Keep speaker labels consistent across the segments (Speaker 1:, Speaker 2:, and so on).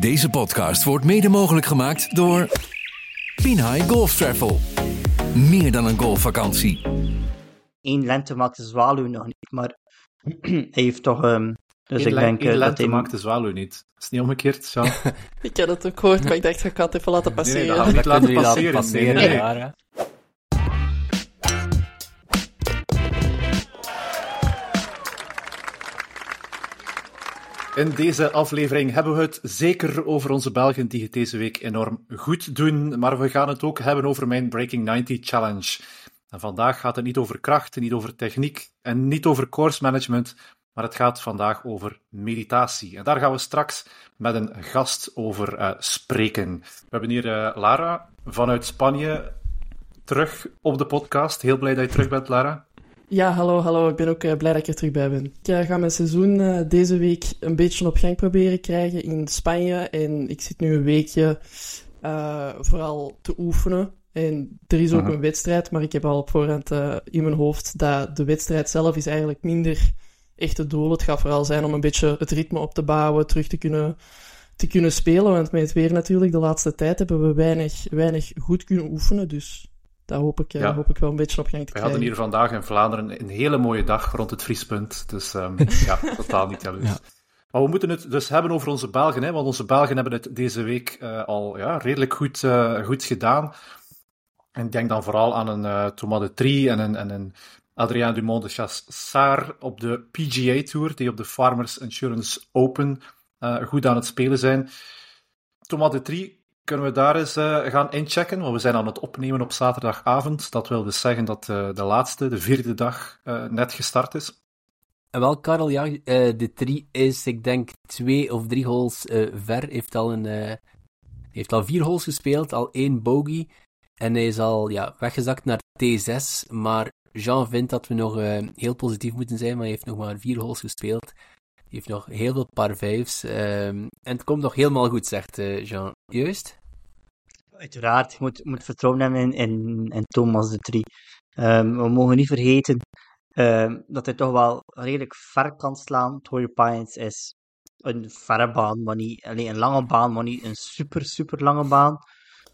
Speaker 1: Deze podcast wordt mede mogelijk gemaakt door Pinhai Golf Travel. Meer dan een golfvakantie.
Speaker 2: Eén lente maakt de zwaluw nog niet, maar hij heeft toch... ehm, dus
Speaker 3: Eén
Speaker 2: ik denk
Speaker 3: één
Speaker 2: eh, dat
Speaker 3: lente
Speaker 2: hij...
Speaker 3: maakt de zwaluw niet. Is het niet omgekeerd, Jean?
Speaker 4: Ik had het ook gehoord, maar ik dacht, ik ga het even laten
Speaker 3: Nee,
Speaker 4: passeren.
Speaker 3: dat gaan we niet
Speaker 5: Dat
Speaker 3: laten passeren. Nee, nee, nee.
Speaker 5: ja,
Speaker 3: In deze aflevering hebben we het zeker over onze Belgen die het deze week enorm goed doen, maar we gaan het ook hebben over mijn Breaking 90 Challenge. En vandaag gaat het niet over kracht, niet over techniek en niet over course management, maar het gaat vandaag over meditatie. En daar gaan we straks met een gast over eh, spreken. We hebben hier eh, Lara vanuit Spanje terug op de podcast. Heel blij dat je terug bent, Lara.
Speaker 4: Ja, hallo, hallo. Ik ben ook eh, blij dat ik er terug bij ben. Ik ga mijn seizoen eh, deze week een beetje op gang proberen krijgen in Spanje. En ik zit nu een weekje eh, vooral te oefenen. En er is ook een wedstrijd, maar ik heb al op voorhand in mijn hoofd dat de wedstrijd zelf is eigenlijk minder echt het doel. Het gaat vooral zijn om een beetje het ritme op te bouwen, terug te kunnen, te kunnen spelen. Want met het weer natuurlijk, de laatste tijd hebben we weinig, weinig goed kunnen oefenen. Dus daar hoop ik, eh,
Speaker 3: Ja.
Speaker 4: hoop ik wel een beetje op gang te
Speaker 3: We hadden hier vandaag in Vlaanderen een hele mooie dag rond het vriespunt. Dus ehm, ja, totaal niet jaloers.
Speaker 5: Ja.
Speaker 3: Maar we moeten het dus hebben over onze Belgen, hè, want onze Belgen hebben het deze week eh, al ja, redelijk goed, eh, goed gedaan. En ik denk dan vooral aan een eh Thomas de Trie en een, en een Adrien Dumont de Chassard op de PGA Tour, die op de Farmers Insurance Open eh, goed aan het spelen zijn. Thomas de Trie, kunnen we daar eens eh, gaan inchecken? Want we zijn aan het opnemen op zaterdagavond. Dat wil dus zeggen dat eh, de laatste, de vierde dag, eh, net gestart is.
Speaker 5: En wel, Karel, ja, de drie is, ik denk, twee of drie holes ver. Heeft al, een, heeft al vier holes gespeeld, al één bogey. En hij is al ja, weggezakt naar T6. Maar Jean vindt dat we nog heel positief moeten zijn, maar hij heeft nog maar vier holes gespeeld. Hij heeft nog heel veel par vijfs. ehm, en het komt nog helemaal goed, zegt Jean. Juist?
Speaker 2: Uiteraard, je moet, moet vertrouwen hebben in, in, in Thomas de Trie. Ehm, we mogen niet vergeten ehm, dat hij toch wel redelijk ver kan slaan. Torrey Pines is een verre baan, maar niet alleen een lange baan, maar niet een super, super lange baan.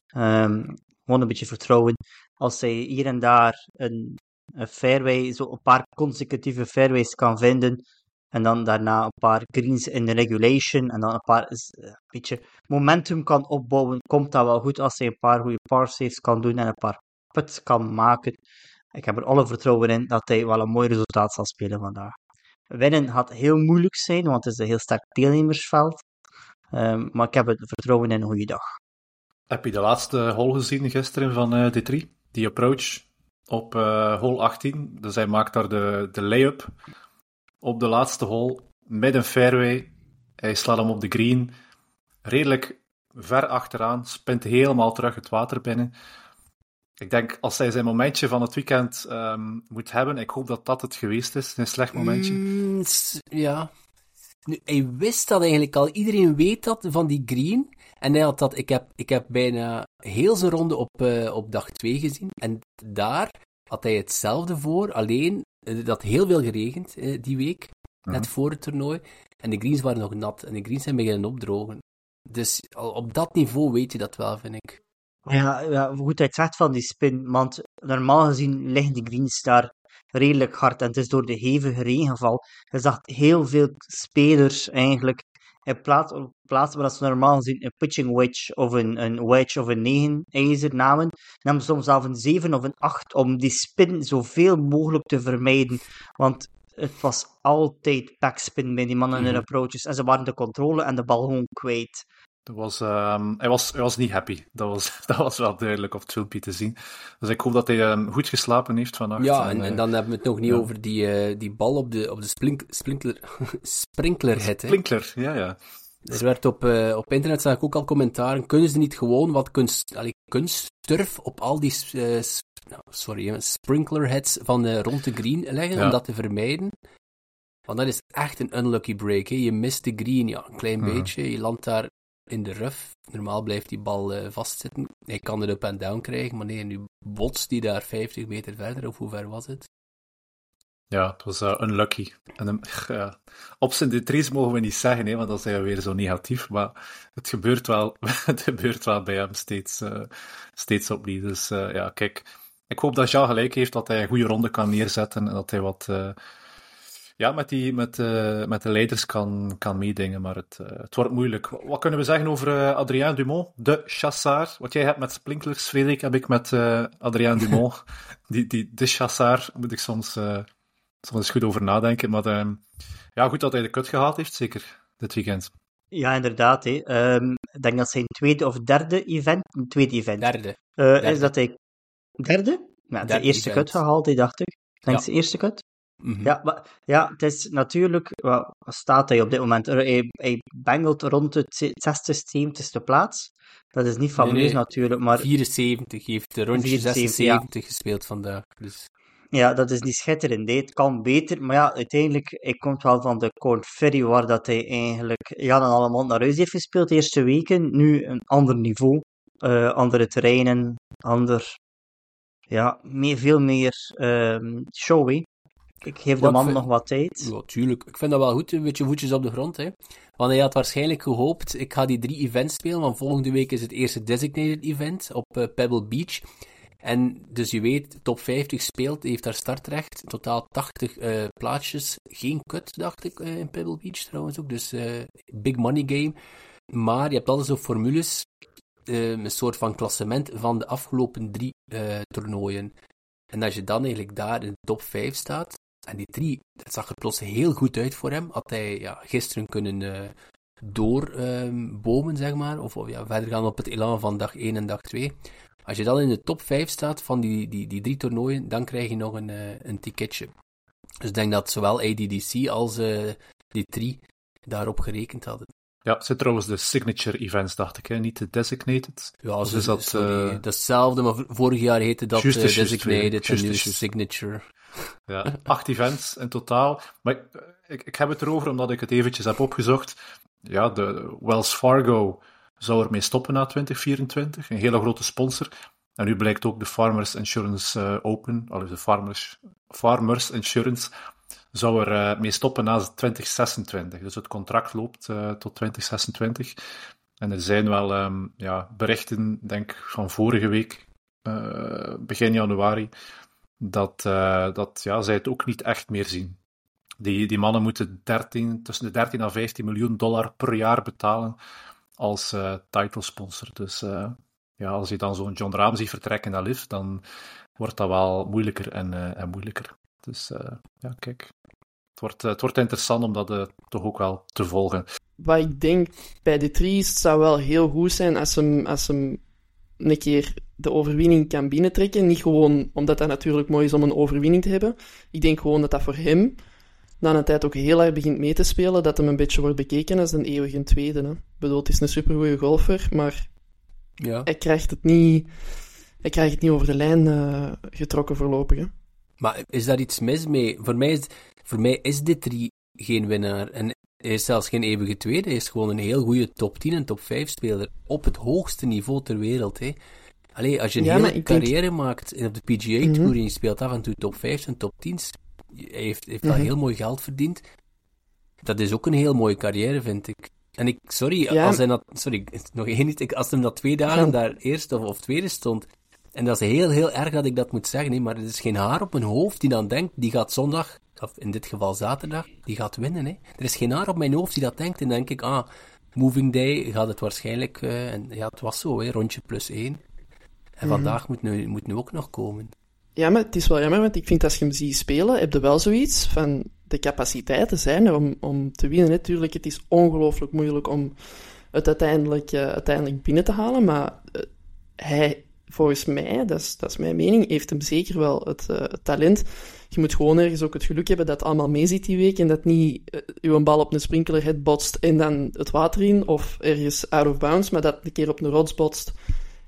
Speaker 2: Ehm, gewoon een beetje vertrouwen. Als hij hier en daar een, een fairway, zo een paar consecutieve fairways kan vinden, en dan daarna een paar greens in de regulation, en dan een paar, eh, beetje momentum kan opbouwen, komt dat wel goed als hij een paar goede par saves kan doen en een paar putts kan maken. Ik heb er alle vertrouwen in dat hij wel een mooi resultaat zal spelen vandaag. Winnen gaat heel moeilijk zijn, want het is een heel sterk deelnemersveld. Ehm, maar ik heb het vertrouwen in een goede dag.
Speaker 3: Heb je de laatste hole gezien gisteren van eh D3? Die approach op eh hole 18. Dus hij maakt daar de, de layup op de laatste hole met een fairway. Hij slaat hem op de green. Redelijk ver achteraan. Spint helemaal terug het water binnen. Ik denk, als hij zijn momentje van het weekend ehm, moet hebben, ik hoop dat dat het geweest is, een slecht momentje.
Speaker 5: Mm, ja. Nu, hij wist dat eigenlijk al. Iedereen weet dat van die green. En hij had dat, ik heb, ik heb bijna heel zijn ronde op, eh, op dag 2 gezien. En daar had hij hetzelfde voor. Alleen, eh, dat heel veel geregend eh, die week. Net
Speaker 3: Mhm.
Speaker 5: voor het toernooi. En de greens waren nog nat. En de greens zijn beginnen opdrogen. Dus op dat niveau weet je dat wel, vind ik.
Speaker 2: Ja, ja, goed dat het zegt van die spin, want normaal gezien liggen die greens daar redelijk hard en het is door de hevige regenval. Je zag heel veel spelers eigenlijk in plaats, op plaatsen waar ze normaal gezien een pitching wedge of een, een wedge of een 9 ijzer namen, namen ze soms zelf een 7 of een 8 om die spin zoveel mogelijk te vermijden. Want het was altijd backspin bij die mannen in hun
Speaker 5: Mhm.
Speaker 2: approaches en ze waren de controle en de bal gewoon kwijt.
Speaker 3: Dat was, ehm, hij, was, hij was niet happy. Dat was, dat was wel duidelijk op het filmpje te zien. Dus ik hoop dat hij ehm, goed geslapen heeft vannacht.
Speaker 5: Ja, en,
Speaker 3: eh,
Speaker 5: en dan hebben we het nog niet
Speaker 3: ja.
Speaker 5: over die, eh, die bal op de, op de splink, sprinkler, sprinklerhit. hè.
Speaker 3: Sprinkler, ja, ja.
Speaker 5: Er werd op, eh, op internet zag ik ook al commentaren. Kunnen ze niet gewoon wat kunst, allee, kunstturf op al die nou, sorry, sprinklerheads van rond de green leggen
Speaker 3: Ja.
Speaker 5: om dat te vermijden? Want dat is echt een unlucky break. Hè. Je mist de green, ja, een klein
Speaker 3: Mhm.
Speaker 5: beetje. Je landt daar in de rough. Normaal blijft die bal eh, vastzitten. Hij kan het up en down krijgen, maar nee, nu botst die daar 50 meter verder, of hoe ver was het?
Speaker 3: Ja, het was uh, unlucky. En, uh, op zijn detres mogen we niet zeggen, hè, want dan zijn we weer zo negatief. Maar het gebeurt wel, het gebeurt wel bij hem steeds, steeds opnieuw. Dus ja, kijk. Ik hoop dat Jean gelijk heeft, dat hij een goede ronde kan neerzetten en dat hij wat ja, met, die, met, met de leiders kan, kan meedingen. Maar het, het wordt moeilijk. Wat kunnen we zeggen over Adrien Dumont, de chassard? Wat jij hebt met sprinklers, Frederik, heb ik met Adrien Dumont. die, die, de chassard moet ik soms er eens goed over nadenken. Maar uh, ja, goed dat hij de kut gehaald heeft, zeker dit weekend.
Speaker 2: Ja, inderdaad. Hè. Um, ik denk dat zijn tweede of derde event, tweede event,
Speaker 5: derde.
Speaker 2: Uh, derde. is dat hij derde? Ja, de eerste event. kut gehaald, dacht ik. Denk ja. de eerste kut? Mm -hmm. Ja, maar, ja, het is natuurlijk, wat staat hij op dit moment? Hij, hij bengelt rond het 60, 70ste plaats. Dat is niet nee, nee. natuurlijk, maar...
Speaker 5: 74, heeft de rondje 76 ja. gespeeld vandaag. Dus.
Speaker 2: Ja, dat is niet schitterend. Het kan beter, maar ja, uiteindelijk, hij komt wel van de Corn Ferry, waar dat hij eigenlijk ja, dan allemaal naar huis heeft gespeeld de eerste weken. Nu een ander niveau, uh, andere terreinen, ander, ja, meer, veel meer um, show, hè. Ik geef de man vind, nog wat tijd.
Speaker 5: Ja, tuurlijk. Ik vind dat wel goed, een beetje voetjes op de grond. Hè. Want hij had waarschijnlijk gehoopt, ik ga die drie events spelen, want volgende week is het eerste designated event op uh, Pebble Beach. En dus je weet, top 50 speelt, heeft daar startrecht. Totaal 80 uh, plaatsjes. Geen kut, dacht ik, uh, in Pebble Beach trouwens ook. Dus uh, big money game. Maar je hebt altijd zo formules. een soort van klassement van de afgelopen drie toernooien. En als je dan eigenlijk daar in de top 5 staat. En die drie, dat zag er plots heel goed uit voor hem. Had hij ja, gisteren kunnen doorbomen, zeg maar. Of, ja, verder gaan op het elan van dag 1 en dag 2. Als je dan in de top 5 staat van die, die, die drie toernooien, dan krijg je nog een, uh, een ticketje. Dus ik denk dat zowel ADDC als uh, die drie daarop gerekend hadden.
Speaker 3: Ja, het zijn trouwens de signature events, dacht ik, hè? niet de designated.
Speaker 5: Ja, dus is dat, sorry, uh... datzelfde, maar vorig jaar heette dat just, uh, designated just, en nu signature.
Speaker 3: Ja, acht events in totaal. Maar ik, ik, ik, heb het erover omdat ik het eventjes heb opgezocht. Ja, de Wells Fargo zou ermee stoppen na 2024. Een hele grote sponsor. En nu blijkt ook de Farmers Insurance uh, Open, also de Farmers, Farmers Insurance, zou er uh, mee stoppen na 2026. Dus het contract loopt uh, tot 2026. En er zijn wel um, ja, berichten, denk ik, van vorige week, begin januari, dat, dat ja, zij het ook niet echt meer zien. Die, die mannen moeten 13, tussen de 13 en 15 miljoen dollar per jaar betalen als uh, title sponsor. Dus ja, als je dan zo'n John Rahm ziet vertrekken naar Liv, dan wordt dat wel moeilijker en, en moeilijker. Dus ja, kijk. Het wordt, het wordt interessant om dat toch ook wel te volgen.
Speaker 4: Wat ik denk bij de Trees, het zou wel heel goed zijn als hem, als hem een keer de overwinning kan binnentrekken. Niet gewoon omdat dat natuurlijk mooi is om een overwinning te hebben. Ik denk gewoon dat dat voor hem na een tijd ook heel erg begint mee te spelen, dat hem een beetje wordt bekeken als een eeuwige tweede. Hè. Ik bedoel, het is een supergoeie golfer, maar ja. hij, krijgt het niet, hij krijgt het niet over de lijn uh, getrokken voorlopig. Hè.
Speaker 5: Maar is daar iets mis mee? Voor mij is, voor mij is dit drie geen winnaar. En hij is zelfs geen eeuwige tweede. Hij is gewoon een heel goede top 10 en top 5 speler. Op het hoogste niveau ter wereld. Hè. Allee, als je een ja, hele carrière denk... maakt op de PGA Tour mm -hmm. en je speelt af en toe top 5 en top 10, hij heeft, heeft mm heel mooi geld verdiend. Dat is ook een heel mooie carrière, vind ik. En ik, sorry, als hij dat, sorry, nog één niet, als hem dat twee dagen daar eerst of, of tweede stond, en dat is heel, heel erg dat ik dat moet zeggen, nee, maar er is geen haar op mijn hoofd die dan denkt, die gaat zondag, of in dit geval zaterdag, die gaat winnen. Hè. Er is geen haar op mijn hoofd die dat denkt, en dan denk ik, ah, moving day gaat het waarschijnlijk, uh, en ja, het was zo, hè, rondje plus één. En mm vandaag moet nu, moet nu ook nog komen.
Speaker 4: Ja, maar het is wel jammer, want ik vind als je hem ziet spelen, heb je wel zoiets van de capaciteiten zijn er om, om te winnen. Natuurlijk, het is ongelooflijk moeilijk om het uiteindelijk, uh, uiteindelijk binnen te halen, maar uh, hij, volgens mij, dat is, dat mijn mening, heeft hem zeker wel het, uh, het, talent. Je moet gewoon ergens ook het geluk hebben dat het allemaal mee zit die week en dat niet uh, bal op een sprinklerhead botst en dan het water in, of ergens out of bounds, maar dat een keer op een rots botst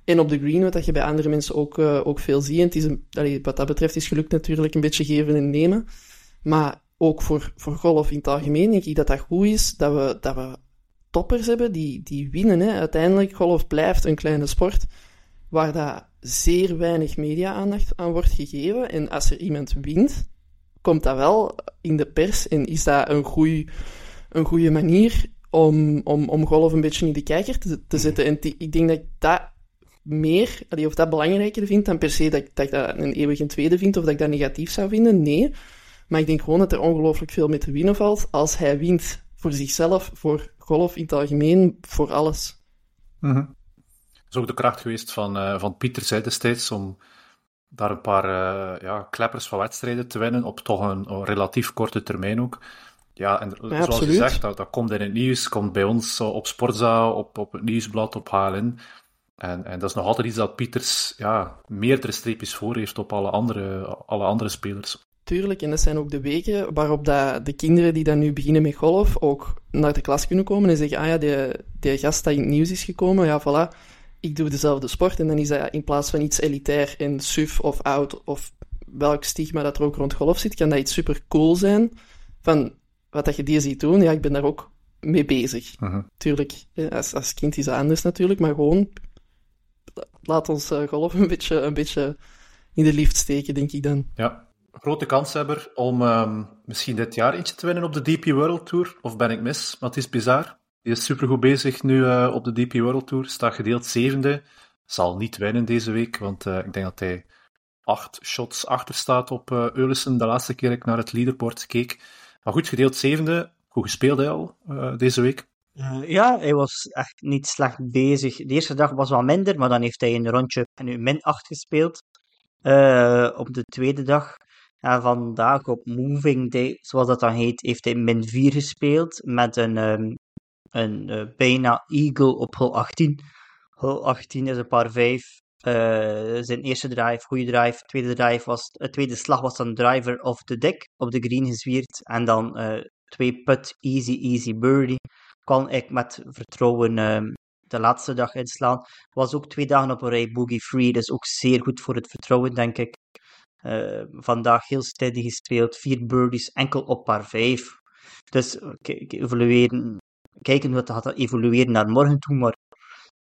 Speaker 4: en op de green, wat je bij andere mensen ook, uh, ook veel ziet. het is een, wat dat betreft is geluk natuurlijk een beetje geven en nemen. Maar ook voor, voor golf in het algemeen denk ik dat dat goed is, dat we, dat we toppers hebben die, die winnen. Hè. Uiteindelijk, golf blijft een kleine sport waar dat zeer weinig media-aandacht aan wordt gegeven. En als er iemand wint, komt dat wel in de pers en is dat een goede een goede manier om, om, om golf een beetje in de kijker te, te zetten. En ik denk dat ik dat meer, of dat belangrijker vind dan per se dat, dat ik dat een eeuwig een tweede vind of dat ik dat negatief zou vinden. Nee. Maar ik denk gewoon dat er ongelooflijk veel mee te winnen valt als hij wint voor zichzelf, voor golf in het algemeen, voor alles.
Speaker 3: Mm -hmm. Dat is ook de kracht geweest van, uh, van Pieter destijds om daar een paar uh, ja, kleppers van wedstrijden te winnen op toch een, een relatief korte termijn ook. Ja, en zoals absoluut. je zegt, dat, dat komt in het nieuws, komt bij ons op Sportzaal, op, op het nieuwsblad, op HLN. En, en dat is nog altijd iets dat Pieters ja, meerdere streepjes voor heeft op alle andere, alle andere spelers.
Speaker 4: Tuurlijk, en dat zijn ook de weken waarop dat de kinderen die dan nu beginnen met golf ook naar de klas kunnen komen en zeggen, ah ja, die, die gast die in het nieuws is gekomen, ja, voilà, ik doe dezelfde sport. En dan is dat in plaats van iets elitair en suf of oud of welk stigma dat er ook rond golf zit, kan dat iets super cool zijn. Van, wat dat je die ziet doen, ja, ik ben daar ook mee bezig. Uh Tuurlijk, als, als kind is dat anders natuurlijk, maar gewoon laat ons uh, golf een beetje, een beetje in de lift steken, denk ik dan.
Speaker 3: Ja, grote kanshebber om um, misschien dit jaar eentje te winnen op de DP World Tour. Of ben ik mis? Mathis Bizar. Die is supergoed bezig nu uh, op de DP World Tour. Staat gedeeld zevende. Zal niet winnen deze week, want uh, ik denk dat hij acht shots achter staat op uh, Eulissen. De laatste keer ik naar het leaderboard keek. Maar goed, gedeeld zevende. Hoe gespeeld hij al deze week?
Speaker 2: Ja, hij was echt niet slecht bezig. De eerste dag was wat minder, maar dan heeft hij een rondje nu min 8 gespeeld. Op de tweede dag. En vandaag op Moving Day, zoals dat dan heet, heeft hij min 4 gespeeld. Met een, um, een uh, bijna eagle op hole 18. Hole 18 is een paar 5. zijn eerste drive, goede drive. Tweede, drive was, tweede slag was dan driver of the deck op de green gezwierd. En dan twee put, easy, easy birdie kan ik met vertrouwen um, de laatste dag inslaan. Was ook twee dagen op een rij boogie free, dus ook zeer goed voor het vertrouwen, denk ik. Uh, vandaag heel steady gespeeld, vier birdies, enkel op paar vijf. Dus evolueren, kijken hoe het gaat evolueren naar morgen toe, maar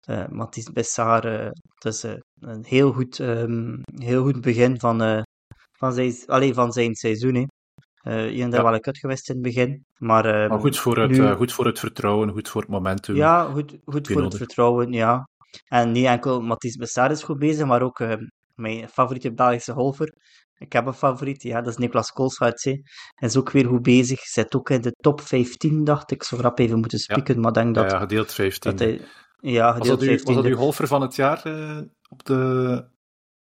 Speaker 2: uh, Mathis uh, het is een heel goed, um, heel goed begin van, van, zijn, allee, van zijn seizoen. Hè. Uh, Ian daar ja. wel een kut geweest in het begin. Maar, uh,
Speaker 3: maar goed, voor het, nu... uh, goed voor het vertrouwen, goed voor het momentum.
Speaker 2: Ja, goed, goed voor het vertrouwen, ja. En niet enkel Mathies Bessaar is goed bezig, maar ook mijn favoriete Belgische golfer. Ik heb een favoriet, ja, dat is Niklas Koolsvaart. Hij is ook weer goed bezig. Zit ook in de top 15, dacht ik. Zo rap even moeten spieken,
Speaker 3: ja.
Speaker 2: maar denk dat...
Speaker 3: Ja, gedeeld 15.
Speaker 2: Dat hij, ja, gedeeld
Speaker 3: was, dat
Speaker 2: 15.
Speaker 3: U, was dat uw golfer van het jaar op de,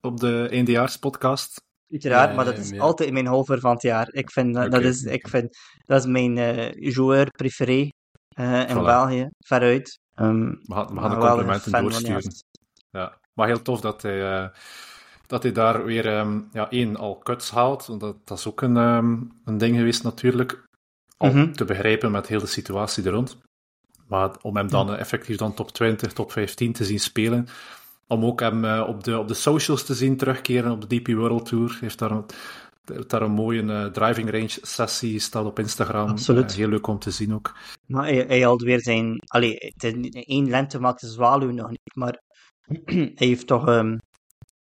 Speaker 3: op de eindejaarspodcast?
Speaker 2: Uiteraard, maar dat is altijd mijn holver van het jaar. Ik vind, okay. dat, is, ik vind, dat is mijn uh, joueur préféré uh, in voilà. België, veruit. Um,
Speaker 3: we gaan, we gaan de complimenten doorsturen. Ja. Maar heel tof dat hij, uh, dat hij daar weer um, ja, één al cuts haalt. Want dat, dat is ook een, um, een ding geweest natuurlijk. Om mm -hmm. te begrijpen met heel de situatie er rond. Maar om hem dan effectief dan top 20, top 15 te zien spelen om ook hem uh, op, de, op de socials te zien terugkeren op de DP World Tour. Heeft daar een, heeft daar een mooie uh, driving range sessie staat op Instagram.
Speaker 2: Absoluut.
Speaker 3: Uh, heel leuk om te zien ook.
Speaker 2: Maar hij, hij had weer zijn... Allee, het is één lente maakt de zwaluw nog niet, maar hij heeft toch um,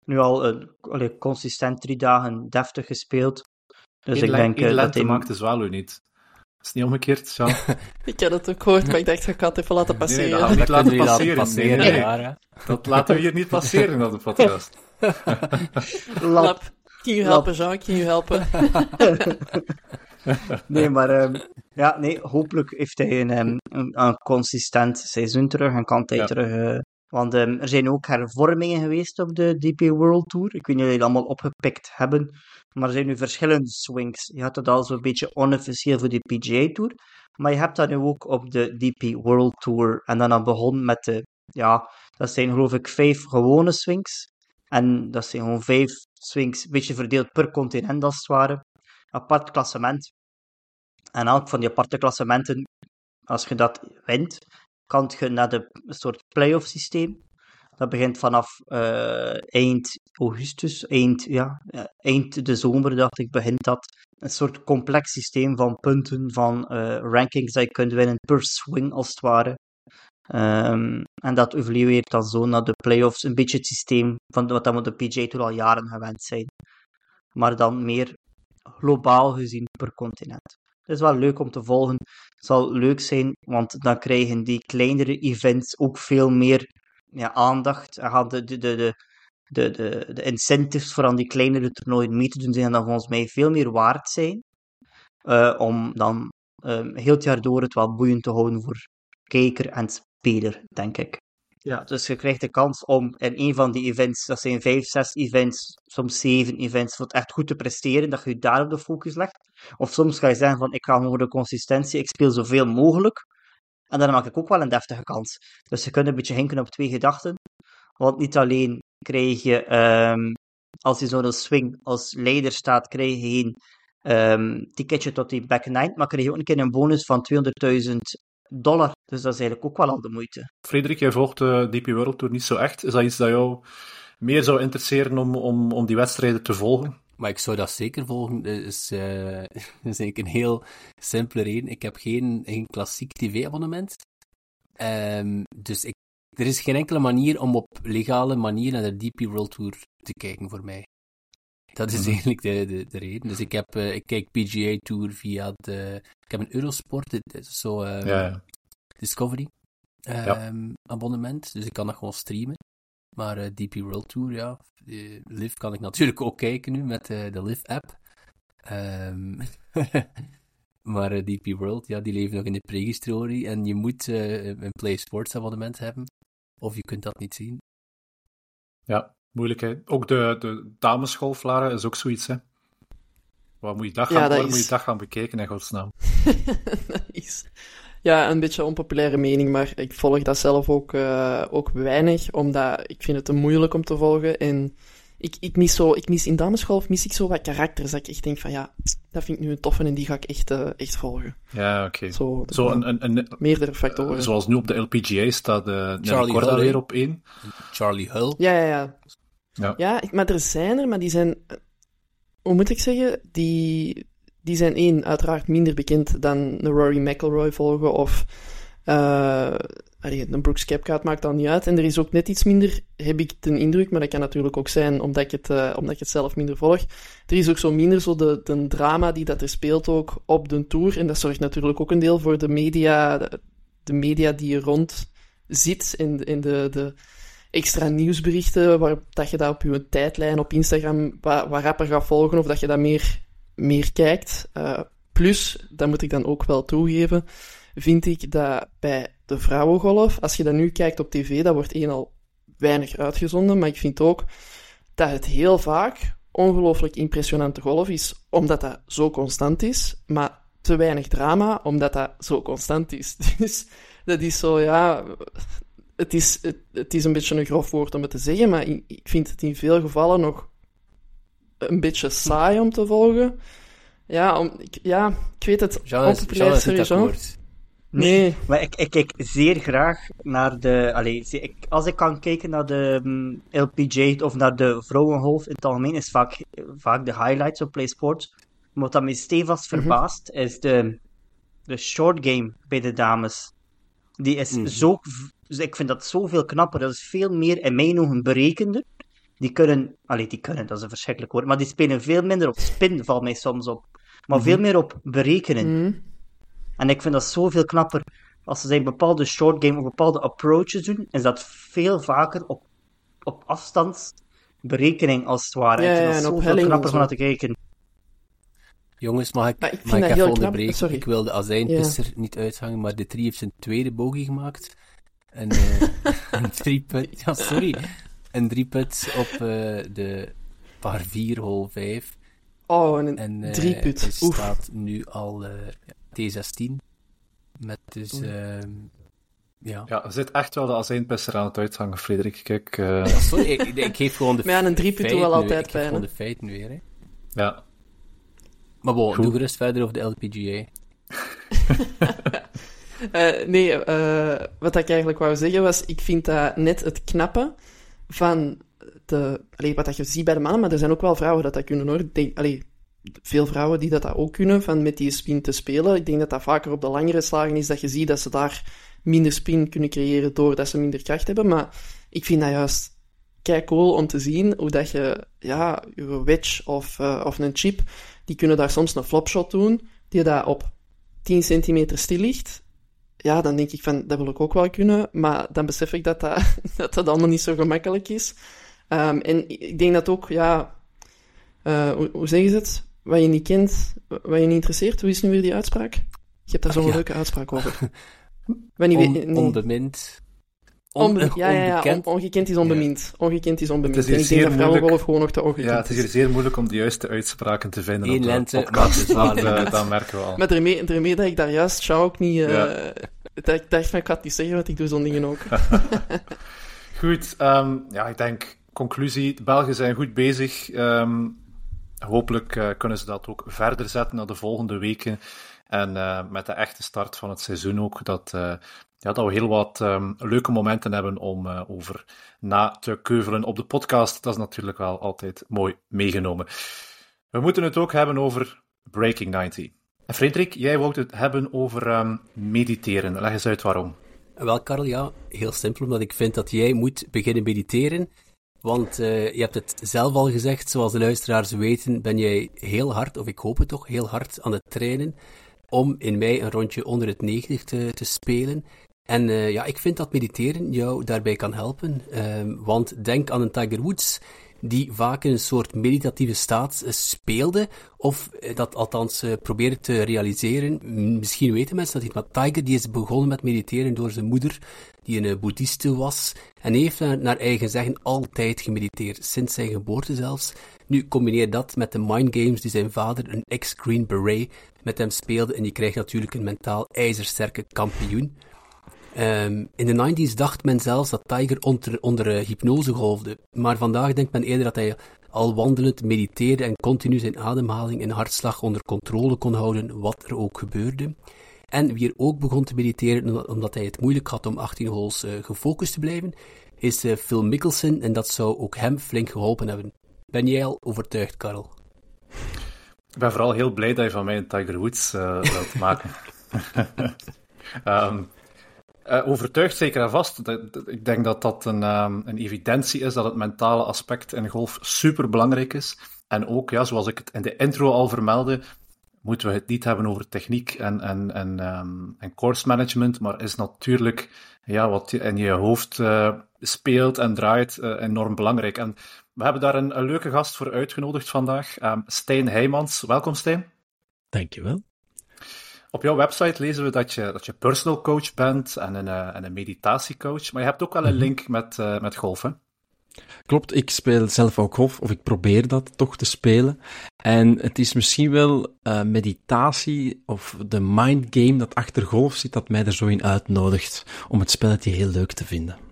Speaker 2: nu al uh, allee, consistent drie dagen deftig gespeeld. Dus
Speaker 3: Eén
Speaker 2: ik denk
Speaker 3: één
Speaker 2: dat hij...
Speaker 3: maakt de zwaluw niet. Is het niet omgekeerd, Sean?
Speaker 4: ik heb het ook gehoord, maar ik dacht, ik ga het even laten passeren.
Speaker 3: Nee, dat gaan we niet laten passeren.
Speaker 5: passeren,
Speaker 3: nee, nee. Dat laten we hier niet passeren op de podcast.
Speaker 2: Lap.
Speaker 4: Kan je helpen, Jean? Kan je helpen?
Speaker 2: Nee, maar um, ja, nee, hopelijk heeft hij een, um, een, een, consistent seizoen terug en kan hij
Speaker 3: Ja.
Speaker 2: terug. Uh, want um, er zijn ook hervormingen geweest op de DP World Tour. Ik weet niet of jullie het allemaal opgepikt hebben, maar er zijn nu verschillende swings. Je had het al zo'n beetje onofficieel voor de PGA Tour, maar je hebt dat nu ook op de DP World Tour. En dan al begonnen met de, ja, dat zijn geloof ik vijf gewone swings. En dat zijn gewoon vijf swings, een beetje verdeeld per continent als het ware. Apart klassement. En elk van die aparte klassementen, als je dat wint, kan je naar de soort playoff systeem. Dat begint vanaf eh, eind augustus, eind, ja, ja, eind de zomer, dacht ik, begint dat. Een soort complex systeem van punten, van eh, rankings dat je kunt winnen per swing, als het ware. Ehm, en dat evolueert dan zo naar de playoffs, een beetje het systeem van wat we de PGA Tour al jaren gewend zijn. Maar dan meer globaal gezien per continent. Het is wel leuk om te volgen. Het zal leuk zijn, want dan krijgen die kleinere events ook veel meer ja, aandacht. En gaan de, de, de, de, de, de, de incentives voor aan die kleinere toernooien mee te doen zijn dan volgens mij veel meer waard zijn. Uh, om dan um, heel het jaar door het wel boeiend te houden voor kijker en speler, denk ik. Ja, dus je krijgt de kans om in een van die events, dat zijn vijf, zes events, soms zeven events, voor het echt goed te presteren, dat je daar op de focus legt. Of soms ga je zeggen van, ik ga voor de consistentie, ik speel zoveel mogelijk. En dan maak ik ook wel een deftige kans. Dus je kunt een beetje hinken op twee gedachten. Want niet alleen krijg je, um, als je zo'n swing als leider staat, krijg je geen um, ticketje tot die back nine, maar krijg je ook een keer een bonus van 200.000 dollar. Dus dat is eigenlijk ook wel al de moeite.
Speaker 3: Frederik, jij volgt de DP World Tour niet zo echt. Is dat iets dat jou meer zou interesseren om, om, om die wedstrijden te volgen?
Speaker 5: Maar ik zou dat zeker volgen. Dat is, uh, is eigenlijk een heel simpele reden. Ik heb geen, geen klassiek tv-abonnement. Um, dus ik, er is geen enkele manier om op legale manier naar de DP World Tour te kijken voor mij. Dat is mhm. eigenlijk de, de, de, reden. Dus ik, heb, uh, ik kijk PGA Tour via de... Ik heb een Eurosport, zo um, ja, ja. Discovery um, ja. abonnement. Dus ik kan dat gewoon streamen. Maar uh, DP World Tour, ja. Live kan ik natuurlijk ook kijken nu met uh, de Live app. Um, maar uh, DP World, ja, die leven nog in de prehistorie. En je moet een Play Sports abonnement hebben. Of je kunt dat niet zien.
Speaker 3: Ja, moeilijkheid. Ook de, de damesgolf, Lara, is ook zoiets, hè? Wat moet je dag gaan, ja, moet je dag gaan bekijken, in godsnaam?
Speaker 4: is... Ja, een beetje onpopulaire mening, maar ik volg dat zelf ook, uh, ook weinig, omdat ik vind het te moeilijk om te volgen. En ik, ik, mis zo, ik mis in damesgolf mis ik zo wat karakters, dat ik echt denk van ja, dat vind ik nu een toffe en die ga ik echt, uh, echt volgen.
Speaker 3: Ja, oké. Zo, zo een, een, een,
Speaker 4: meerdere factoren.
Speaker 3: zoals nu op de LPGA staat uh, Charlie Hull weer op één.
Speaker 5: Charlie Hull.
Speaker 4: Ja, ja, ja. Ja. ja, maar er zijn er, maar die zijn, hoe moet ik zeggen, die, die zijn één, uiteraard minder bekend dan de Rory McIlroy volgen of uh, een Brooks Kepka, maakt dan niet uit. En er is ook net iets minder, heb ik de indruk, maar dat kan natuurlijk ook zijn omdat ik het, uh, omdat ik het zelf minder volg. Er is ook zo minder zo de, de drama die dat er speelt ook op de Tour. En dat zorgt natuurlijk ook een deel voor de media, de, media die er rond zit in, in de, de extra nieuwsberichten, waar dat je dat op je tijdlijn op Instagram wat, wat rapper gaat volgen, of dat je dat meer, meer kijkt. Uh, plus, dat moet ik dan ook wel toegeven, vind ik dat bij de vrouwengolf, als je dat nu kijkt op tv, dat wordt één al weinig uitgezonden, maar ik vind ook dat het heel vaak ongelooflijk impressionante golf is, omdat dat zo constant is, maar te weinig drama, omdat dat zo constant is. Dus dat is zo, ja, het is, het, is een beetje een grof woord om het te zeggen, maar ik vind het in veel gevallen nog een beetje saai om te volgen. Ja, om, ik, ja ik weet het.
Speaker 5: Jean sowieso.
Speaker 2: Nee. Maar ik, ik kijk zeer graag naar de. Allez, ik, als ik kan kijken naar de um, mm, LPG of naar de vrouwengolf in het algemeen, is vaak, vaak de highlights op Play Sports. Wat dat me stevast mhm. verbaast, is de, de short game bij de dames. Die is mhm. zo dus ik vind dat zoveel knapper. Dat is veel meer in mijn ogen berekender. Die kunnen, allee, die kunnen, dat is een verschrikkelijk woord, maar die spelen veel minder op spin, valt mij soms op. Maar veel mhm. meer op berekenen. Mhm. En ik vind dat zoveel knapper. Als ze zijn bepaalde short game of bepaalde approaches doen, is dat veel vaker op, op afstandsberekening als het ware.
Speaker 4: Ja,
Speaker 2: ik vind
Speaker 4: dat
Speaker 2: zoveel knapper van te kijken.
Speaker 5: Jongens, mag ik, ik, mag ik even onderbreken? Ik wil de azijnpisser niet uithangen, maar de 3 heeft zijn tweede bogey gemaakt. Een, uh, een drieput, ja sorry, een drieput op uh, de par 4, hole 5.
Speaker 4: Oh, een en, uh, drieput. Hij
Speaker 5: staat nu al T16. Met dus, ehm, ja.
Speaker 3: Ja, er zit echt wel de azijnpisser aan het uithangen, Frederik. Kijk,
Speaker 5: ja, sorry, ik, ik, geef gewoon de
Speaker 4: Maar ja, een drieput wel altijd
Speaker 5: bij. Ik gewoon de feiten weer, hè.
Speaker 3: Ja.
Speaker 5: Maar bon, doe gerust verder over de LPGA.
Speaker 4: Uh, nee, uh, wat ik eigenlijk wou zeggen was, ik vind dat net het knappe van de, allee, wat dat je ziet bij de mannen, maar er zijn ook wel vrouwen dat dat kunnen hoor. Denk, allee, veel vrouwen die dat, dat ook kunnen, van met die spin te spelen. Ik denk dat dat vaker op de langere slagen is, dat je ziet dat ze daar minder spin kunnen creëren doordat ze minder kracht hebben. Maar ik vind dat juist kei cool om te zien hoe dat je, ja, je wedge of, uh, of een chip, die kunnen daar soms een flopshot doen, die daar op 10 centimeter stil ligt. Ja, dan denk ik van, dat wil ik ook wel kunnen, maar dan besef ik dat dat, dat, dat allemaal niet zo gemakkelijk is. Um, en ik denk dat ook, ja, uh, hoe, hoe zeggen ze het? Wat je niet kent, wat je niet interesseert. Hoe is nu weer die uitspraak? Je hebt daar zo'n ja. leuke uitspraak over.
Speaker 5: On, nee. Onbemind.
Speaker 4: Onbe ja, ja, ja. On, ongekend is onbemind. Ja. Ongekend is onbemind. Het is en ik denk dat vrouwenrolf gewoon nog te ongekend
Speaker 3: Ja, het is hier zeer moeilijk om de juiste uitspraken te vinden
Speaker 5: Eén lente,
Speaker 3: podcast, dat, uh, dat merken we al.
Speaker 4: Maar ermee, ermee dat ik daar juist zou ook niet... Uh, ja. Ik dacht van, ik ga het niet zeggen, want ik doe zo'n dingen ook.
Speaker 3: goed, um, ja, ik denk, conclusie, de Belgen zijn goed bezig. Um, hopelijk uh, kunnen ze dat ook verder zetten naar de volgende weken. En uh, met de echte start van het seizoen ook, dat, uh, ja, dat we heel wat um, leuke momenten hebben om over na te keuvelen op de podcast. Dat is natuurlijk wel altijd mooi meegenomen. We moeten het ook hebben over Breaking 90. Frederik, jij wou het hebben over um, mediteren. Leg eens uit waarom.
Speaker 5: Wel, Karel, ja, heel simpel, omdat ik vind dat jij moet beginnen mediteren. Want uh, je hebt het zelf al gezegd, zoals de luisteraars weten, ben jij heel hard, of ik hoop het toch, heel hard aan het trainen om in mei een rondje onder het 90 te, te spelen. En uh, ja, ik vind dat mediteren jou daarbij kan helpen. Uh, want denk aan een Tiger Woods die vaak in een soort meditatieve staat uh, speelde, of uh, dat althans uh, probeerde te realiseren. Misschien weten mensen dat niet, maar Tiger die is begonnen met mediteren door zijn moeder, die een boeddhiste was, en heeft naar eigen zeggen altijd gemediteerd, sinds zijn geboorte zelfs. Nu combineer dat met de mind games die zijn vader, een ex-Green Beret, met hem speelde, en je krijgt natuurlijk een mentaal ijzersterke kampioen. Um, in de 90s dacht men zelfs dat Tiger onder, onder uh, hypnose golfde, maar vandaag denkt men eerder dat hij al wandelend mediteerde en continu zijn ademhaling en hartslag onder controle kon houden, wat er ook gebeurde. En wie er ook begon te mediteren omdat hij het moeilijk had om 18 holes uh, gefocust te blijven, is uh, Phil Mickelson en dat zou ook hem flink geholpen hebben. Ben jij al overtuigd, Karel?
Speaker 3: Ik ben vooral heel blij dat je van mij een Tiger Woods uh, wilt maken. um, uh, overtuigd zeker en vast. Ik denk dat dat een, um, een evidentie is dat het mentale aspect in golf super belangrijk is. En ook, ja, zoals ik het in de intro al vermeldde, moeten we het niet hebben over techniek en, en, en, um, en course management, maar is natuurlijk ja, wat in je hoofd uh, speelt en draait uh, enorm belangrijk. En we hebben daar een, een leuke gast voor uitgenodigd vandaag, um, Stijn Heijmans. Welkom Stijn.
Speaker 6: Dankjewel.
Speaker 3: Op jouw website lezen we dat je, dat je personal coach bent en een, en een meditatiecoach, maar je hebt ook wel een link met, uh, met golf, hè?
Speaker 6: Klopt, ik speel zelf ook golf, of ik probeer dat toch te spelen. En het is misschien wel uh, meditatie of de mind game dat achter golf zit, dat mij er zo in uitnodigt om het spelletje heel leuk te vinden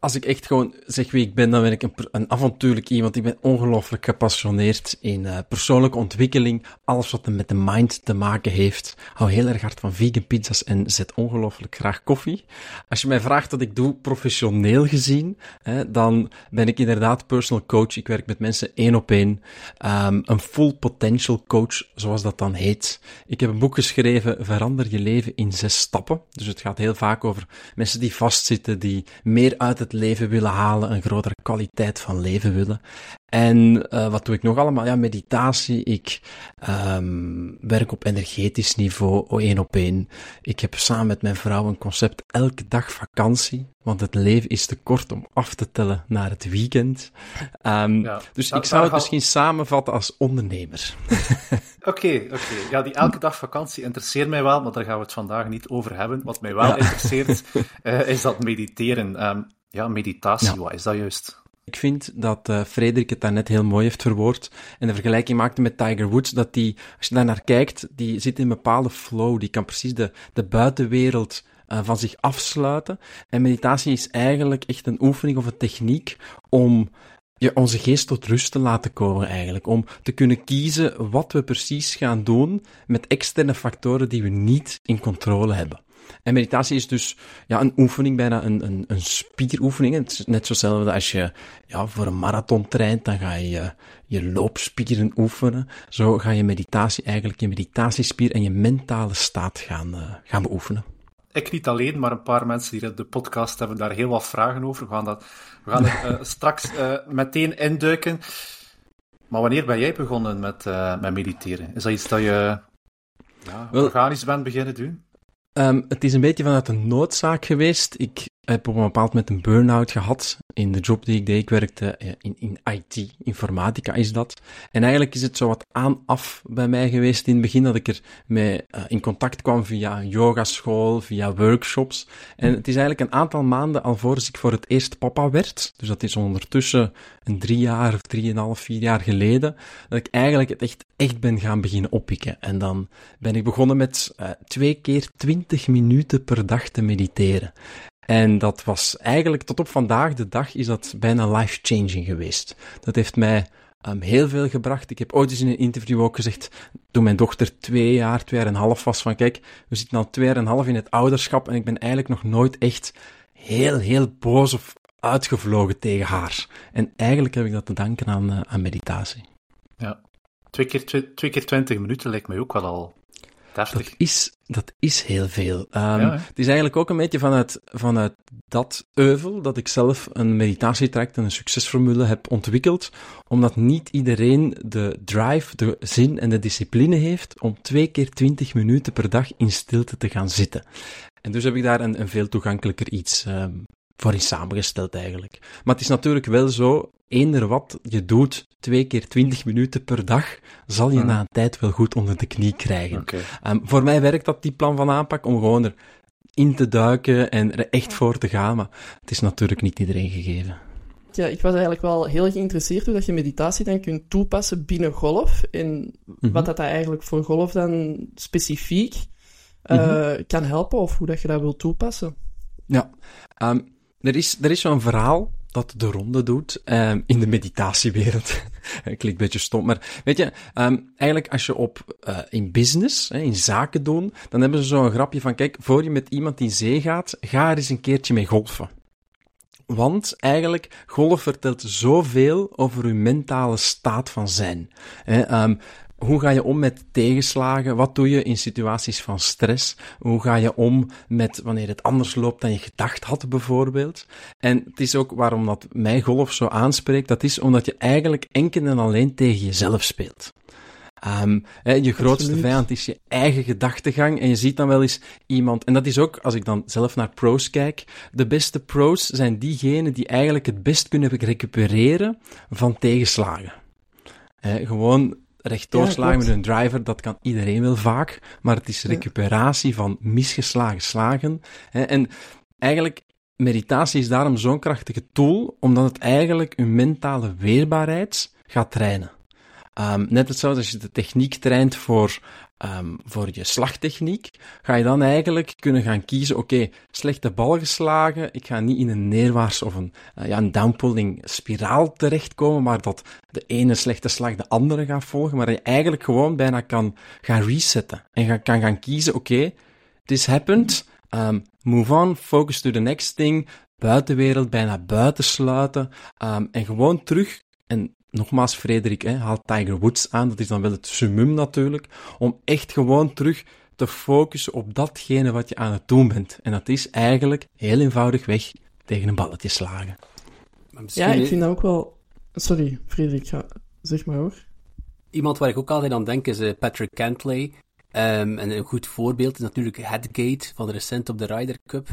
Speaker 6: als ik echt gewoon zeg wie ik ben, dan ben ik een, een avontuurlijk iemand. Ik ben ongelooflijk gepassioneerd in uh, persoonlijke ontwikkeling. Alles wat met de mind te maken heeft. Hou heel erg hard van vegan pizza's en zet ongelooflijk graag koffie. Als je mij vraagt wat ik doe professioneel gezien, hè, dan ben ik inderdaad personal coach. Ik werk met mensen één op één. Um, een full potential coach, zoals dat dan heet. Ik heb een boek geschreven, Verander je leven in zes stappen. Dus het gaat heel vaak over mensen die vastzitten, die meer uit het leven willen halen, een grotere kwaliteit van leven willen. En uh, wat doe ik nog allemaal? Ja, meditatie. Ik um, werk op energetisch niveau, één op één. Ik heb samen met mijn vrouw een concept elke dag vakantie. Want het leven is te kort om af te tellen naar het weekend. Um, ja, dus ik zou het misschien samenvatten als ondernemer.
Speaker 3: Oké, oké. Okay. Ja, die elke dag vakantie interesseert mij wel, maar daar gaan we het vandaag niet over hebben. Wat mij wel ja. interesseert, uh, is dat mediteren. Um, ja, meditatie, ja. wat is dat juist?
Speaker 6: Ik vind dat uh, Frederik het daarnet heel mooi heeft verwoord en de vergelijking maakte met Tiger Woods, dat die, als je daar naar kijkt, die zit in een bepaalde flow, die kan precies de, de buitenwereld uh, van zich afsluiten. En meditatie is eigenlijk echt een oefening of een techniek om ja, onze geest tot rust te laten komen eigenlijk. Om te kunnen kiezen wat we precies gaan doen met externe factoren die we niet in controle hebben. En meditatie is dus ja, een oefening, bijna een, een, een spieroefening. Het is net zozelfde als je ja, voor een marathon traint, dan ga je je loopspieren oefenen. Zo ga je meditatie eigenlijk, je meditatiespier en je mentale staat gaan, uh, gaan beoefenen.
Speaker 3: ik niet alleen, maar een paar mensen die de podcast hebben daar heel wat vragen over. We gaan, dat, we gaan er uh, straks uh, meteen induiken. Maar wanneer ben jij begonnen met, met mediteren? Is dat iets dat je ja, Wel, organisch bent beginnen doen?
Speaker 6: Um, het is een beetje vanuit een noodzaak geweest. Ik heb op een bepaald moment een burn-out gehad in de job die ik deed. Ik werkte in, in IT, informatica is dat. En eigenlijk is het zo wat aan-af bij mij geweest in het begin dat ik er mee uh, in contact kwam via yogaschool, via workshops. En het is eigenlijk een aantal maanden alvorens ik voor het eerst papa werd. Dus dat is ondertussen een drie jaar of drieënhalf, vier jaar geleden. Dat ik eigenlijk het echt, echt ben gaan beginnen oppikken. En dan ben ik begonnen met uh, twee keer twintig minuten per dag te mediteren. En dat was eigenlijk tot op vandaag de dag is dat bijna life-changing geweest. Dat heeft mij um, heel veel gebracht. Ik heb ooit eens in een interview ook gezegd, toen mijn dochter twee jaar, twee jaar en een half was, van kijk, we zitten al twee jaar en een half in het ouderschap en ik ben eigenlijk nog nooit echt heel, heel boos of uitgevlogen tegen haar. En eigenlijk heb ik dat te danken aan, uh, aan meditatie.
Speaker 3: Ja, twee keer, twee, twee keer twintig minuten lijkt mij ook wel al
Speaker 6: dat is, dat is heel veel. Um, ja, het is eigenlijk ook een beetje vanuit, vanuit dat euvel dat ik zelf een meditatietraject en een succesformule heb ontwikkeld, omdat niet iedereen de drive, de zin en de discipline heeft om twee keer twintig minuten per dag in stilte te gaan zitten. En dus heb ik daar een, een veel toegankelijker iets um, voor in samengesteld eigenlijk. Maar het is natuurlijk wel zo, eender wat je doet, twee keer twintig minuten per dag, zal je na een tijd wel goed onder de knie krijgen. Okay. Um, voor mij werkt dat die plan van aanpak om gewoon er in te duiken en er echt voor te gaan, maar het is natuurlijk niet iedereen gegeven.
Speaker 4: Ja, ik was eigenlijk wel heel geïnteresseerd hoe dat je meditatie dan kunt toepassen binnen golf en mm -hmm. wat dat eigenlijk voor golf dan specifiek uh, mm -hmm. kan helpen of hoe dat je dat wilt toepassen.
Speaker 6: Ja, um, er is, er is zo'n verhaal dat de ronde doet um, in de meditatiewereld. Klinkt een beetje stom, maar weet je, um, eigenlijk als je op uh, in business, hè, in zaken doen, dan hebben ze zo'n grapje van, kijk, voor je met iemand in zee gaat, ga er eens een keertje mee golfen. Want eigenlijk, golf vertelt zoveel over uw mentale staat van zijn. Um, hoe ga je om met tegenslagen? Wat doe je in situaties van stress? Hoe ga je om met wanneer het anders loopt dan je gedacht had, bijvoorbeeld? En het is ook waarom dat mij golf zo aanspreekt. Dat is omdat je eigenlijk enkel en alleen tegen jezelf speelt. Um, hè, je grootste Absoluut. vijand is je eigen gedachtegang. En je ziet dan wel eens iemand, en dat is ook, als ik dan zelf naar pros kijk, de beste pros zijn diegenen die eigenlijk het best kunnen recupereren van tegenslagen. Hè, gewoon ja, slagen met een driver, dat kan iedereen wel vaak, maar het is recuperatie van misgeslagen slagen. Hè, en eigenlijk, meditatie is daarom zo'n krachtige tool, omdat het eigenlijk uw mentale weerbaarheid gaat trainen. Um, net hetzelfde als je de techniek traint voor um, voor je slagtechniek, ga je dan eigenlijk kunnen gaan kiezen, oké, slechte bal geslagen, ik ga niet in een neerwaarts of een, uh, ja, een downpulling spiraal terechtkomen, maar dat de ene slechte slag de andere gaat volgen, maar je eigenlijk gewoon bijna kan gaan resetten en kan gaan kiezen, oké, okay, this happened, um, move on, focus to the next thing, buitenwereld bijna buitensluiten um, en gewoon terug en nogmaals, Frederik hè, haalt Tiger Woods aan, dat is dan wel het summum natuurlijk, om echt gewoon terug te focussen op datgene wat je aan het doen bent. En dat is eigenlijk heel eenvoudig weg tegen een balletje slagen.
Speaker 4: Ja, ik vind dat ook wel... Sorry, Frederik, ga... zeg maar hoor.
Speaker 5: Iemand waar ik ook altijd aan denk is uh, Patrick Cantley. Um, en een goed voorbeeld is natuurlijk Headgate van de recent op de Ryder Cup.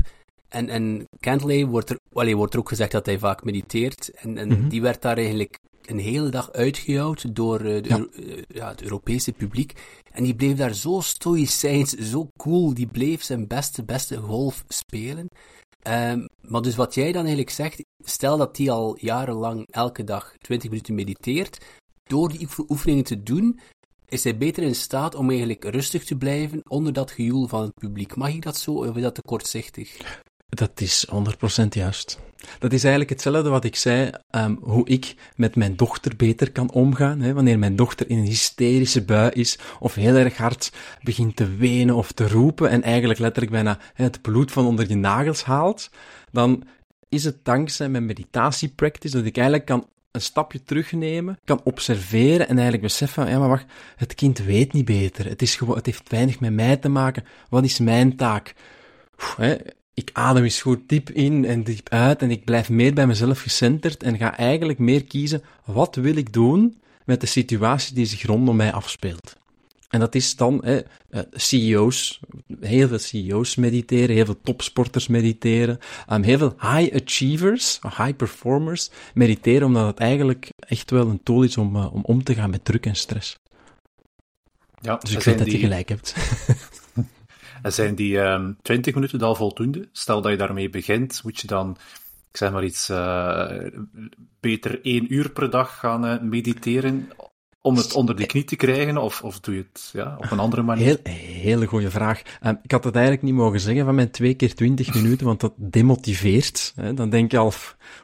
Speaker 5: En, en Cantley wordt er, allee, wordt er ook gezegd dat hij vaak mediteert. En, en mm -hmm. die werd daar eigenlijk een hele dag uitgejouwd door uh, de, ja. Uh, ja, het Europese publiek. En die bleef daar zo stoïcijns, zo cool. Die bleef zijn beste, beste golf spelen. Um, maar dus wat jij dan eigenlijk zegt, stel dat die al jarenlang elke dag 20 minuten mediteert, door die oefeningen te doen, is hij beter in staat om eigenlijk rustig te blijven onder dat gejoel van het publiek. Mag ik dat zo, of is dat te kortzichtig?
Speaker 6: Dat is 100% juist. Dat is eigenlijk hetzelfde wat ik zei, um, hoe ik met mijn dochter beter kan omgaan. Hè, wanneer mijn dochter in een hysterische bui is, of heel erg hard begint te wenen of te roepen, en eigenlijk letterlijk bijna het bloed van onder je nagels haalt, dan is het dankzij mijn meditatiepractice dat ik eigenlijk kan een stapje terugnemen, kan observeren en eigenlijk beseffen, ja maar wacht, het kind weet niet beter. Het, is gewoon, het heeft weinig met mij te maken. Wat is mijn taak? hè, ik adem eens goed diep in en diep uit en ik blijf meer bij mezelf gecenterd en ga eigenlijk meer kiezen wat wil ik doen met de situatie die zich rondom mij afspeelt. En dat is dan hè, eh, CEO's, heel veel CEO's mediteren, heel veel topsporters mediteren, um, heel veel high achievers, high performers mediteren, omdat het eigenlijk echt wel een tool is om, uh, om om te gaan met druk en stress.
Speaker 3: Ja,
Speaker 6: Dus ik weet dat je gelijk hebt.
Speaker 3: Zijn die um, 20 minuten al voldoende? Stel dat je daarmee begint, moet je dan, ik zeg maar iets, uh, beter één uur per dag gaan uh, mediteren om het onder de knie te krijgen? Of, of doe je het ja, op een andere manier?
Speaker 6: Heel, hele goede vraag. Um, ik had het eigenlijk niet mogen zeggen van mijn twee keer 20 minuten, want dat demotiveert. Hè? Dan denk je al,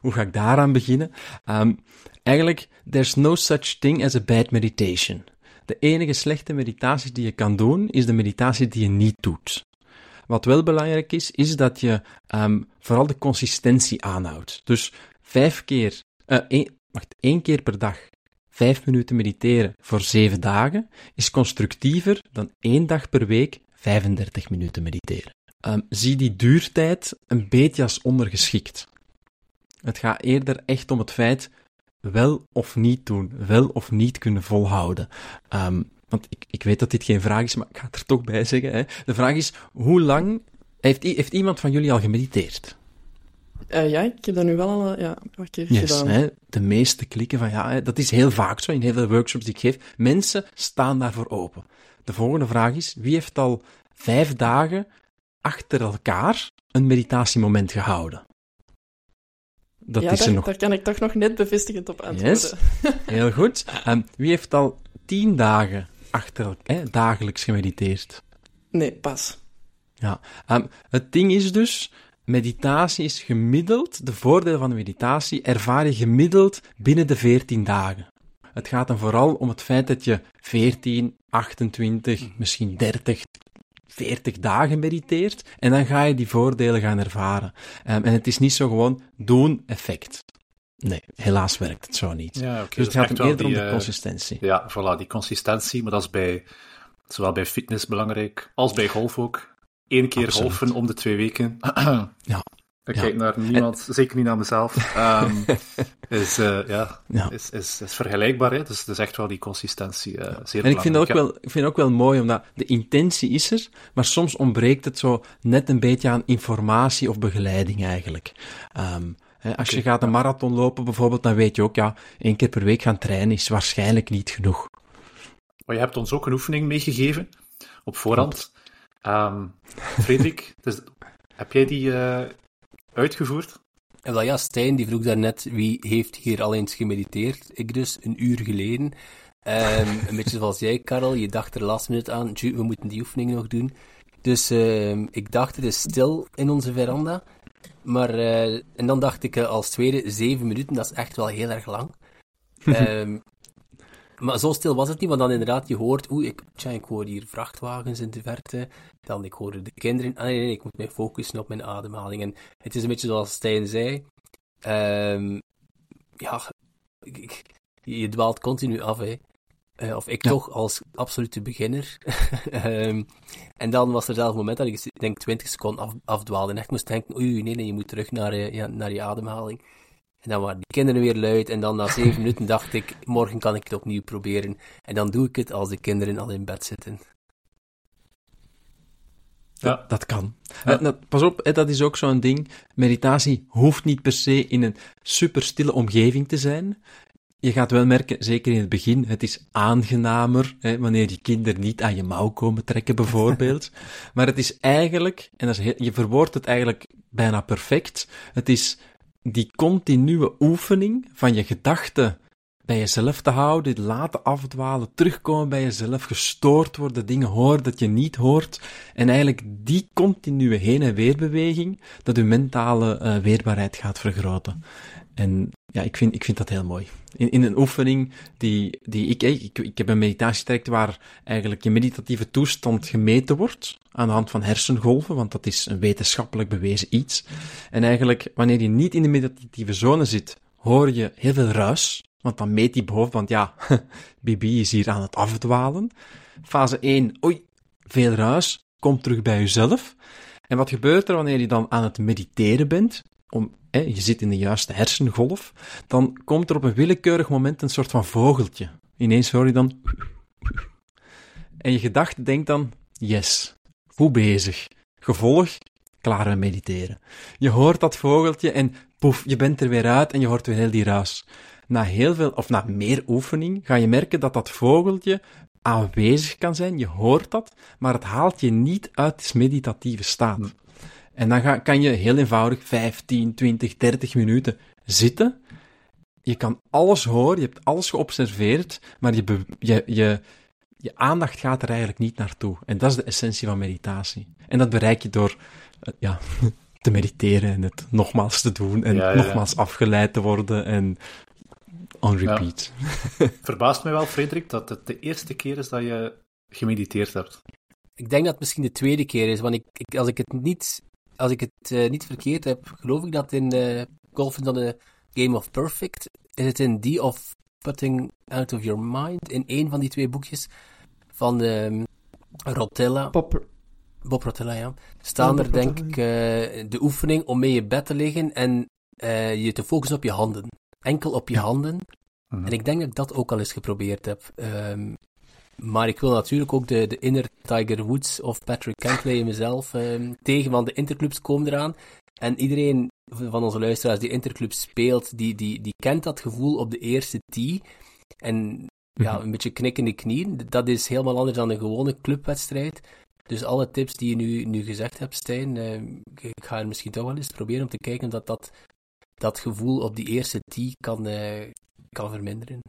Speaker 6: hoe ga ik daaraan beginnen? Um, eigenlijk, there's no such thing as a bad meditation. De enige slechte meditatie die je kan doen, is de meditatie die je niet doet. Wat wel belangrijk is, is dat je um, vooral de consistentie aanhoudt. Dus vijf keer, uh, één, wacht, één keer per dag vijf minuten mediteren voor zeven dagen is constructiever dan één dag per week 35 minuten mediteren. Um, zie die duurtijd een beetje als ondergeschikt. Het gaat eerder echt om het feit wel of niet doen, wel of niet kunnen volhouden. Um, want ik, ik weet dat dit geen vraag is, maar ik ga het er toch bij zeggen. Hè. De vraag is, hoe lang heeft, heeft iemand van jullie al gemediteerd?
Speaker 4: Uh, ja, ik heb dat nu wel al ja, een paar keer
Speaker 6: yes,
Speaker 4: gedaan.
Speaker 6: Hè, de meeste klikken van ja, hè, dat is heel vaak zo in heel veel workshops die ik geef. Mensen staan daarvoor open. De volgende vraag is, wie heeft al vijf dagen achter elkaar een meditatiemoment gehouden?
Speaker 4: Dat ja, is daar, er nog... daar kan ik toch nog net bevestigend op antwoorden.
Speaker 6: Yes. Heel goed. Um, wie heeft al tien dagen achter hè, dagelijks gemediteerd?
Speaker 4: Nee, pas.
Speaker 6: Ja. Um, het ding is dus, meditatie is gemiddeld, de voordelen van de meditatie ervaar je gemiddeld binnen de 14 dagen. Het gaat dan vooral om het feit dat je 14, 28, misschien 30, 40 dagen mediteert en dan ga je die voordelen gaan ervaren. Um, en het is niet zo gewoon doen effect. Nee, helaas werkt het zo niet.
Speaker 3: Ja, okay,
Speaker 6: dus het gaat hem eerder
Speaker 3: die,
Speaker 6: om de consistentie.
Speaker 3: Uh, ja, voilà, die consistentie, maar dat is bij, zowel bij fitness belangrijk als bij golf ook. Eén keer
Speaker 6: Absoluut.
Speaker 3: golfen om de twee weken.
Speaker 6: ja.
Speaker 3: Ik
Speaker 6: Ja.
Speaker 3: kijk naar niemand, zeker niet naar mezelf. Ehm, is, uh, ja,
Speaker 6: Ja.
Speaker 3: Is, is, is vergelijkbaar. Hè? Dus het is echt wel die consistentie uh, zeer
Speaker 6: En ik vind, dat ook wel, ik vind het ook wel mooi, omdat de intentie is er, maar soms ontbreekt het zo net een beetje aan informatie of begeleiding eigenlijk. Um, hè, als je gaat een
Speaker 3: ja.
Speaker 6: marathon lopen bijvoorbeeld, dan weet je ook, ja, één keer per week gaan trainen is waarschijnlijk niet genoeg.
Speaker 3: Maar je hebt ons ook een oefening meegegeven op voorhand. Um, Frederik, dus, heb jij die uh, uitgevoerd?
Speaker 5: En wel ja, Stijn die vroeg daarnet wie heeft hier al eens gemediteerd. Ik dus, een uur geleden. Um, een beetje zoals jij, Karel. Je dacht er last minute aan, "Tju, we moeten die oefening nog doen. Dus um, ik dacht, het is stil in onze veranda. Maar, uh, en dan dacht ik uh, als tweede, zeven minuten, dat is echt wel heel erg lang. um, maar zo stil was het niet, want dan inderdaad, je hoort, oeh, ik, tja, ik hoor hier vrachtwagens in de verte. Dan ik hoorde de kinderen. Ah nee, nee, ik moet mij focussen op mijn ademhaling. En het is een beetje zoals Stijn zei. Um, ja, ik, je dwaalt continu af, hè. Uh, of ik
Speaker 6: Ja.
Speaker 5: toch als absolute beginner. um, en dan was er zelf een moment dat ik denk 20 seconden af, afdwaalde. En echt moest denken, oei, nee, nee, je moet terug naar, uh, ja, naar je ademhaling. En dan waren die kinderen weer luid. En dan na zeven minuten dacht ik, morgen kan ik het opnieuw proberen. En dan doe ik het als de kinderen al in bed zitten.
Speaker 3: Ja.
Speaker 6: Dat kan.
Speaker 3: Ja.
Speaker 6: Pas op, dat is ook zo'n ding. Meditatie hoeft niet per se in een superstille omgeving te zijn. Je gaat wel merken, zeker in het begin, het is aangenamer hè, wanneer je kinderen niet aan je mouw komen trekken, bijvoorbeeld. maar het is eigenlijk, en dat is heel, je verwoordt het eigenlijk bijna perfect, het is die continue oefening van je gedachten bij jezelf te houden, laten afdwalen, terugkomen bij jezelf, gestoord worden, dingen horen dat je niet hoort. En eigenlijk die continue heen- en weerbeweging, dat je mentale uh, weerbaarheid gaat vergroten. En ja, ik vind, ik vind dat heel mooi. In, in een oefening die, die ik, ik, ik heb een meditatietraject waar eigenlijk je meditatieve toestand gemeten wordt aan de hand van hersengolven, want dat is een wetenschappelijk bewezen iets. En eigenlijk, wanneer je niet in de meditatieve zone zit, hoor je heel veel ruis, want dan meet die boven, want ja, Bibi is hier aan het afdwalen. Fase 1, oei, veel ruis, kom terug bij jezelf. En wat gebeurt er wanneer je dan aan het mediteren bent? Om, hè, je zit in de juiste hersengolf. Dan komt er op een willekeurig moment een soort van vogeltje. Ineens hoor je dan. En je gedachte denkt dan: yes, goed bezig. Gevolg, klaar met mediteren. Je hoort dat vogeltje en poef, je bent er weer uit en je hoort weer heel die ruis. Na heel veel, of na meer oefening, ga je merken dat dat vogeltje aanwezig kan zijn, je hoort dat, maar het haalt je niet uit de meditatieve staat. En dan ga, kan je heel eenvoudig 15, 20, 30 minuten zitten. Je kan alles horen, je hebt alles geobserveerd, maar je, je, je, je aandacht gaat er eigenlijk niet naartoe. En dat is de essentie van meditatie. En dat bereik je door eh, ja, te mediteren en het nogmaals te doen en
Speaker 3: Ja, ja, ja.
Speaker 6: nogmaals afgeleid te worden en on repeat.
Speaker 3: Verbaast mij wel, Frederik, dat het de eerste keer is dat je gemediteerd hebt.
Speaker 5: Ik denk dat het misschien de tweede keer is, want ik, ik, als ik het niet, als ik het eh, niet verkeerd heb, geloof ik dat in eh golf is dan de Game of Perfect, is het in die of Putting Out of Your Mind, in één van die twee boekjes van ehm Rotella,
Speaker 4: Pop,
Speaker 5: Bob Rotella, ja, staan
Speaker 4: Ja,
Speaker 5: er denk ik eh, de oefening om mee in je bed te liggen en eh, je te focussen op je handen. Enkel op je handen.
Speaker 3: Mhm.
Speaker 5: En ik denk dat ik dat ook al eens geprobeerd heb. Ehm, maar ik wil natuurlijk ook de, de inner Tiger Woods of Patrick Cantlay in mezelf ehm, tegen, want de interclubs komen eraan. En iedereen van onze luisteraars die interclubs speelt, die, die, die kent dat gevoel op de eerste tee. En ja, een beetje knikkende knieën. Dat is helemaal anders dan een gewone clubwedstrijd. Dus alle tips die je nu, nu gezegd hebt, Stijn, eh, ik ga er misschien toch wel eens proberen om te kijken of dat, dat, dat gevoel op die eerste tee kan, eh, kan verminderen.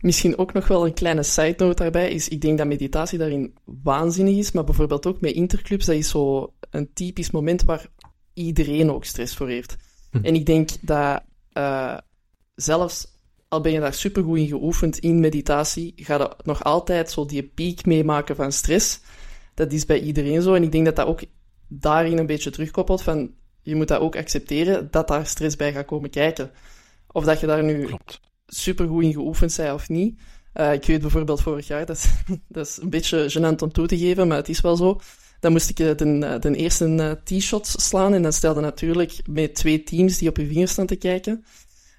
Speaker 4: Misschien ook nog wel een kleine side note daarbij is, ik denk dat meditatie daarin waanzinnig is, maar bijvoorbeeld ook met interclubs, dat is zo een typisch moment waar iedereen ook stress voor heeft.
Speaker 6: Hm.
Speaker 4: En ik denk dat eh, zelfs al ben je daar supergoed in geoefend in meditatie, ga je nog altijd zo die piek meemaken van stress. Dat is bij iedereen zo. En ik denk dat dat ook daarin een beetje terugkoppelt van, je moet dat ook accepteren, dat daar stress bij gaat komen kijken. Of dat je daar nu
Speaker 6: Klopt.
Speaker 4: supergoed in geoefend zijn of niet. Eh, ik weet bijvoorbeeld vorig jaar, dat is, dat is een beetje gênant om toe te geven, maar het is wel zo. Dan moest ik de, eh, de eerste eh, tee-shot slaan en dan stelde natuurlijk met twee teams die op je vingers staan te kijken.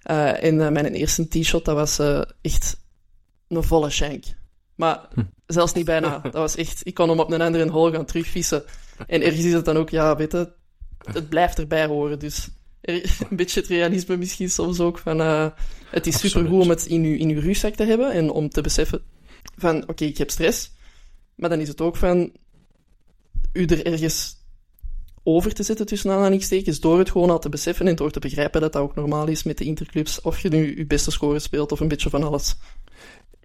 Speaker 4: En mijn eerste tee-shot, dat was echt een volle shank. Maar
Speaker 6: Hm.
Speaker 4: zelfs niet bijna. Dat was echt, ik kon hem op een andere hole gaan terugvissen. En ergens is het dan ook, ja, weet je, het blijft erbij horen. Dus een beetje het realisme misschien soms ook van, eh, het is supergoed om het in uw, in uw rugzak te hebben en om te beseffen van, oké, ik heb stress. Maar dan is het ook van, u er ergens over te zetten tussen aanhalingstekens, door het gewoon al te beseffen en door te begrijpen dat dat ook normaal is met de interclubs, of je nu je beste score speelt of een beetje van alles.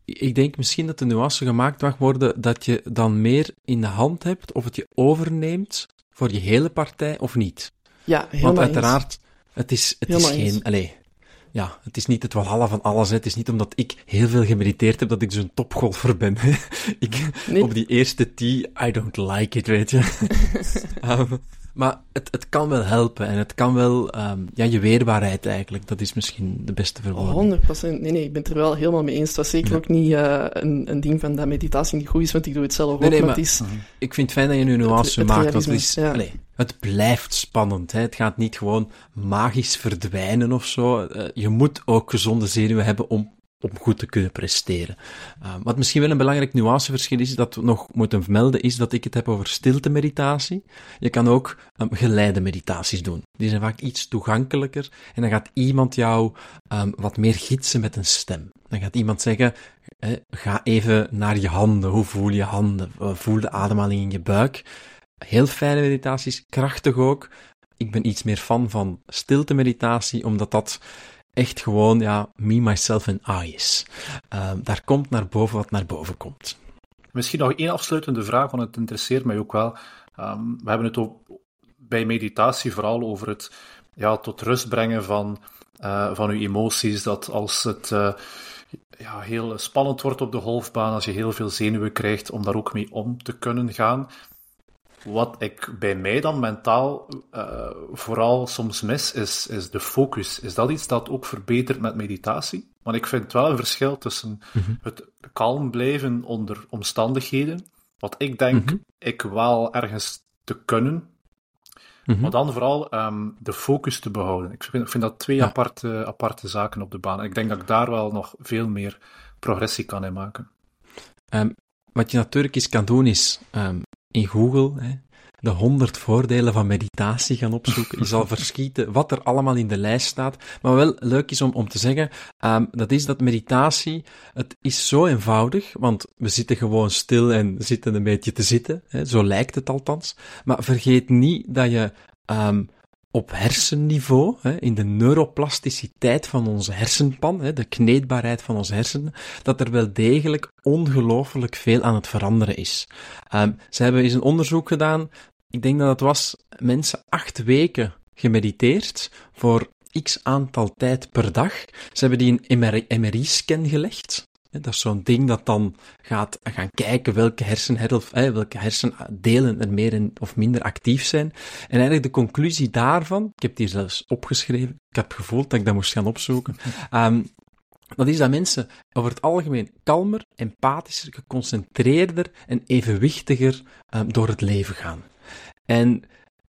Speaker 6: Ik denk misschien dat de nuance gemaakt mag worden dat je dan meer in de hand hebt of het je overneemt voor je hele partij of niet.
Speaker 4: Ja, helemaal
Speaker 6: Want
Speaker 4: eens.
Speaker 6: uiteraard, het is, het is
Speaker 4: eens.
Speaker 6: geen... Allee, ja, het is niet het walhalla van alles. Hè. Het is niet omdat ik heel veel gemediteerd heb dat ik zo'n topgolfer ben. ik,
Speaker 4: Nee.
Speaker 6: Op die eerste tee, I don't like it, weet je. Ehm, maar het, het kan wel helpen en het kan wel... ehm, ja, je weerbaarheid eigenlijk, dat is misschien de beste verwoording.
Speaker 4: 100%. Nee, nee, ik ben het er wel helemaal mee eens. Het was zeker
Speaker 6: Ja.
Speaker 4: ook niet eh, een, een ding van dat meditatie niet goed is, want ik doe het zelf ook.
Speaker 6: Nee, nee,
Speaker 4: maar
Speaker 6: maar-
Speaker 4: het is,
Speaker 6: Ik vind het fijn dat je nu nuance
Speaker 4: het
Speaker 6: maakt, want het, is,
Speaker 4: ja.
Speaker 6: allee, het blijft spannend. Hè. Het gaat niet gewoon magisch verdwijnen of zo. Eh, je moet ook gezonde zenuwen hebben om, om goed te kunnen presteren. Eh, wat misschien wel een belangrijk nuanceverschil is, dat we nog moeten vermelden, is dat ik het heb over stilte-meditatie. Je kan ook um, geleide meditaties doen. Die zijn vaak iets toegankelijker en dan gaat iemand jou ehm, wat meer gidsen met een stem. Dan gaat iemand zeggen, ga even naar je handen. Hoe voel je handen? Eh, Voel de ademhaling in je buik. Heel fijne meditaties, krachtig ook. Ik ben iets meer fan van stilte meditatie, omdat dat echt gewoon, ja, me, myself en I is. Daar komt naar boven wat naar boven komt.
Speaker 3: Misschien nog één afsluitende vraag, want het interesseert mij ook wel. Ehm, we hebben het ook bij meditatie vooral over het ja, tot rust brengen van, eh, van uw emoties. Dat als het eh, ja, heel spannend wordt op de golfbaan, als je heel veel zenuwen krijgt, om daar ook mee om te kunnen gaan. Wat ik bij mij dan mentaal eh, vooral soms mis, is, is de focus. Is dat iets dat ook verbetert met meditatie? Want ik vind wel een verschil tussen het kalm blijven onder omstandigheden wat ik denk
Speaker 6: Mhm.
Speaker 3: ik wel ergens te kunnen.
Speaker 6: Mhm.
Speaker 3: Maar dan vooral ehm, de focus te behouden. Ik vind, ik vind dat twee
Speaker 6: Ja.
Speaker 3: aparte, aparte zaken op de baan. Ik denk dat ik daar wel nog veel meer progressie kan in maken.
Speaker 6: Ehm, wat je natuurlijk eens kan doen is ehm, in Google hè, de 100 voordelen van meditatie gaan opzoeken. Je zal verschieten wat er allemaal in de lijst staat. Maar wel leuk is om, om te zeggen, ehm, dat is dat meditatie, het is zo eenvoudig, want we zitten gewoon stil en zitten een beetje te zitten. Hè, zo lijkt het althans. Maar vergeet niet dat je ehm, op hersenniveau, in de neuroplasticiteit van onze hersenpan, de kneedbaarheid van onze hersenen, dat er wel degelijk ongelooflijk veel aan het veranderen is. Ehm, ze hebben eens een onderzoek gedaan, ik denk dat het was mensen acht weken gemediteerd voor x aantal tijd per dag. Ze hebben die een MRI-scan gelegd. Dat is zo'n ding dat dan gaat gaan kijken welke, hersenhelft, eh, welke hersendelen er meer en- of minder actief zijn. En eigenlijk de conclusie daarvan, ik heb het hier zelfs opgeschreven, ik heb gevoeld dat ik dat moest gaan opzoeken, Ehm, dat is dat mensen over het algemeen kalmer, empathischer, geconcentreerder en evenwichtiger ehm, door het leven gaan. En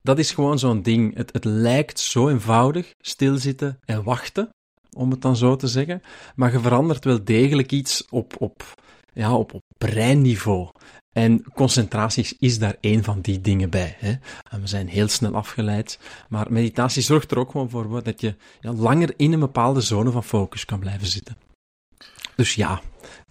Speaker 6: dat is gewoon zo'n ding. Het, het lijkt zo eenvoudig, stilzitten en wachten, om het dan zo te zeggen. Maar je verandert wel degelijk iets op, op, ja, op, op breinniveau. En concentratie is daar één van die dingen bij. Hè. En we zijn heel snel afgeleid. Maar meditatie zorgt er ook gewoon voor dat je ja, langer in een bepaalde zone van focus kan blijven zitten. Dus ja,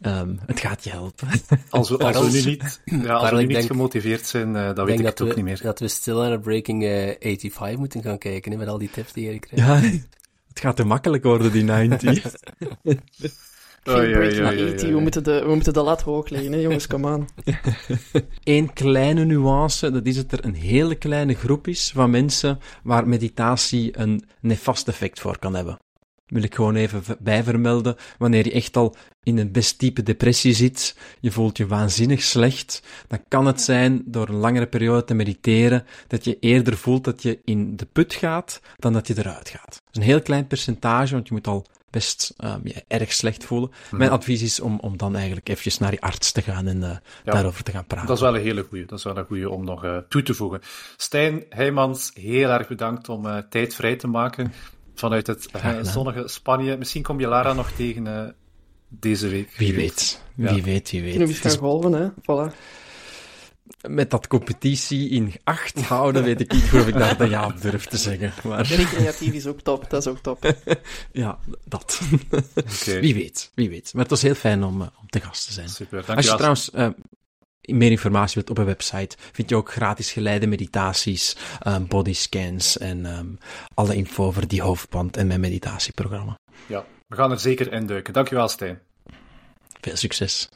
Speaker 6: ehm, het gaat je helpen.
Speaker 3: Als we, als we nu niet, ja, als we nu niet
Speaker 5: denk-
Speaker 3: gemotiveerd zijn, eh, dan weet ik
Speaker 5: dat
Speaker 3: het ook
Speaker 5: we,
Speaker 3: niet meer.
Speaker 5: dat we stil naar Breaking eh, 85 moeten gaan kijken, hè, met al die tips die je krijgt.
Speaker 6: Ja, het gaat te makkelijk worden, die 90.
Speaker 4: Geen
Speaker 3: Oei, oei,
Speaker 4: breaking
Speaker 3: oei, oei,
Speaker 4: 80,
Speaker 3: oei.
Speaker 4: we moeten, de, we moeten de lat hoog leggen, hè, jongens, kom aan.
Speaker 6: Eén kleine nuance, dat is dat er een hele kleine groep is van mensen waar meditatie een nefast effect voor kan hebben. Wil ik gewoon even bijvermelden. Wanneer je echt al in een best diepe depressie zit, je voelt je waanzinnig slecht, dan kan het zijn door een langere periode te mediteren dat je eerder voelt dat je in de put gaat dan dat je eruit gaat. Dat is een heel klein percentage, want je moet al best ehm, je erg slecht voelen. Mijn advies is om, om dan eigenlijk eventjes naar je arts te gaan en eh,
Speaker 3: Ja.
Speaker 6: daarover te gaan praten.
Speaker 3: Dat is wel een hele goeie. Dat is wel een goeie om nog eh, toe te voegen. Stijn Heijmans, heel erg bedankt om eh, tijd vrij te maken vanuit het eh,
Speaker 6: gedaan.
Speaker 3: zonnige Spanje. Misschien kom je Lara nog tegen eh, deze week.
Speaker 6: Wie weet.
Speaker 3: Ja.
Speaker 6: Wie weet, wie weet.
Speaker 4: Kunnen we eens
Speaker 6: Het
Speaker 4: gaan golven, hè. Voilà.
Speaker 6: met dat competitie in acht houden, weet ik niet of ik daar de ja op durf te zeggen. Maar
Speaker 4: Recreatief is ook top, dat is ook top.
Speaker 6: ja, dat.
Speaker 3: Oké,
Speaker 6: Wie weet, wie weet. Maar het was heel fijn om, eh, om te gast te zijn.
Speaker 3: super.
Speaker 6: Als je
Speaker 3: Dankjewel.
Speaker 6: trouwens eh, meer informatie wilt op een website, vind je ook gratis geleide meditaties, eh, bodyscans en ehm, alle info over die hoofdband en mijn meditatieprogramma.
Speaker 3: Ja, we gaan er zeker in duiken. Dankjewel, Stijn.
Speaker 6: Veel succes.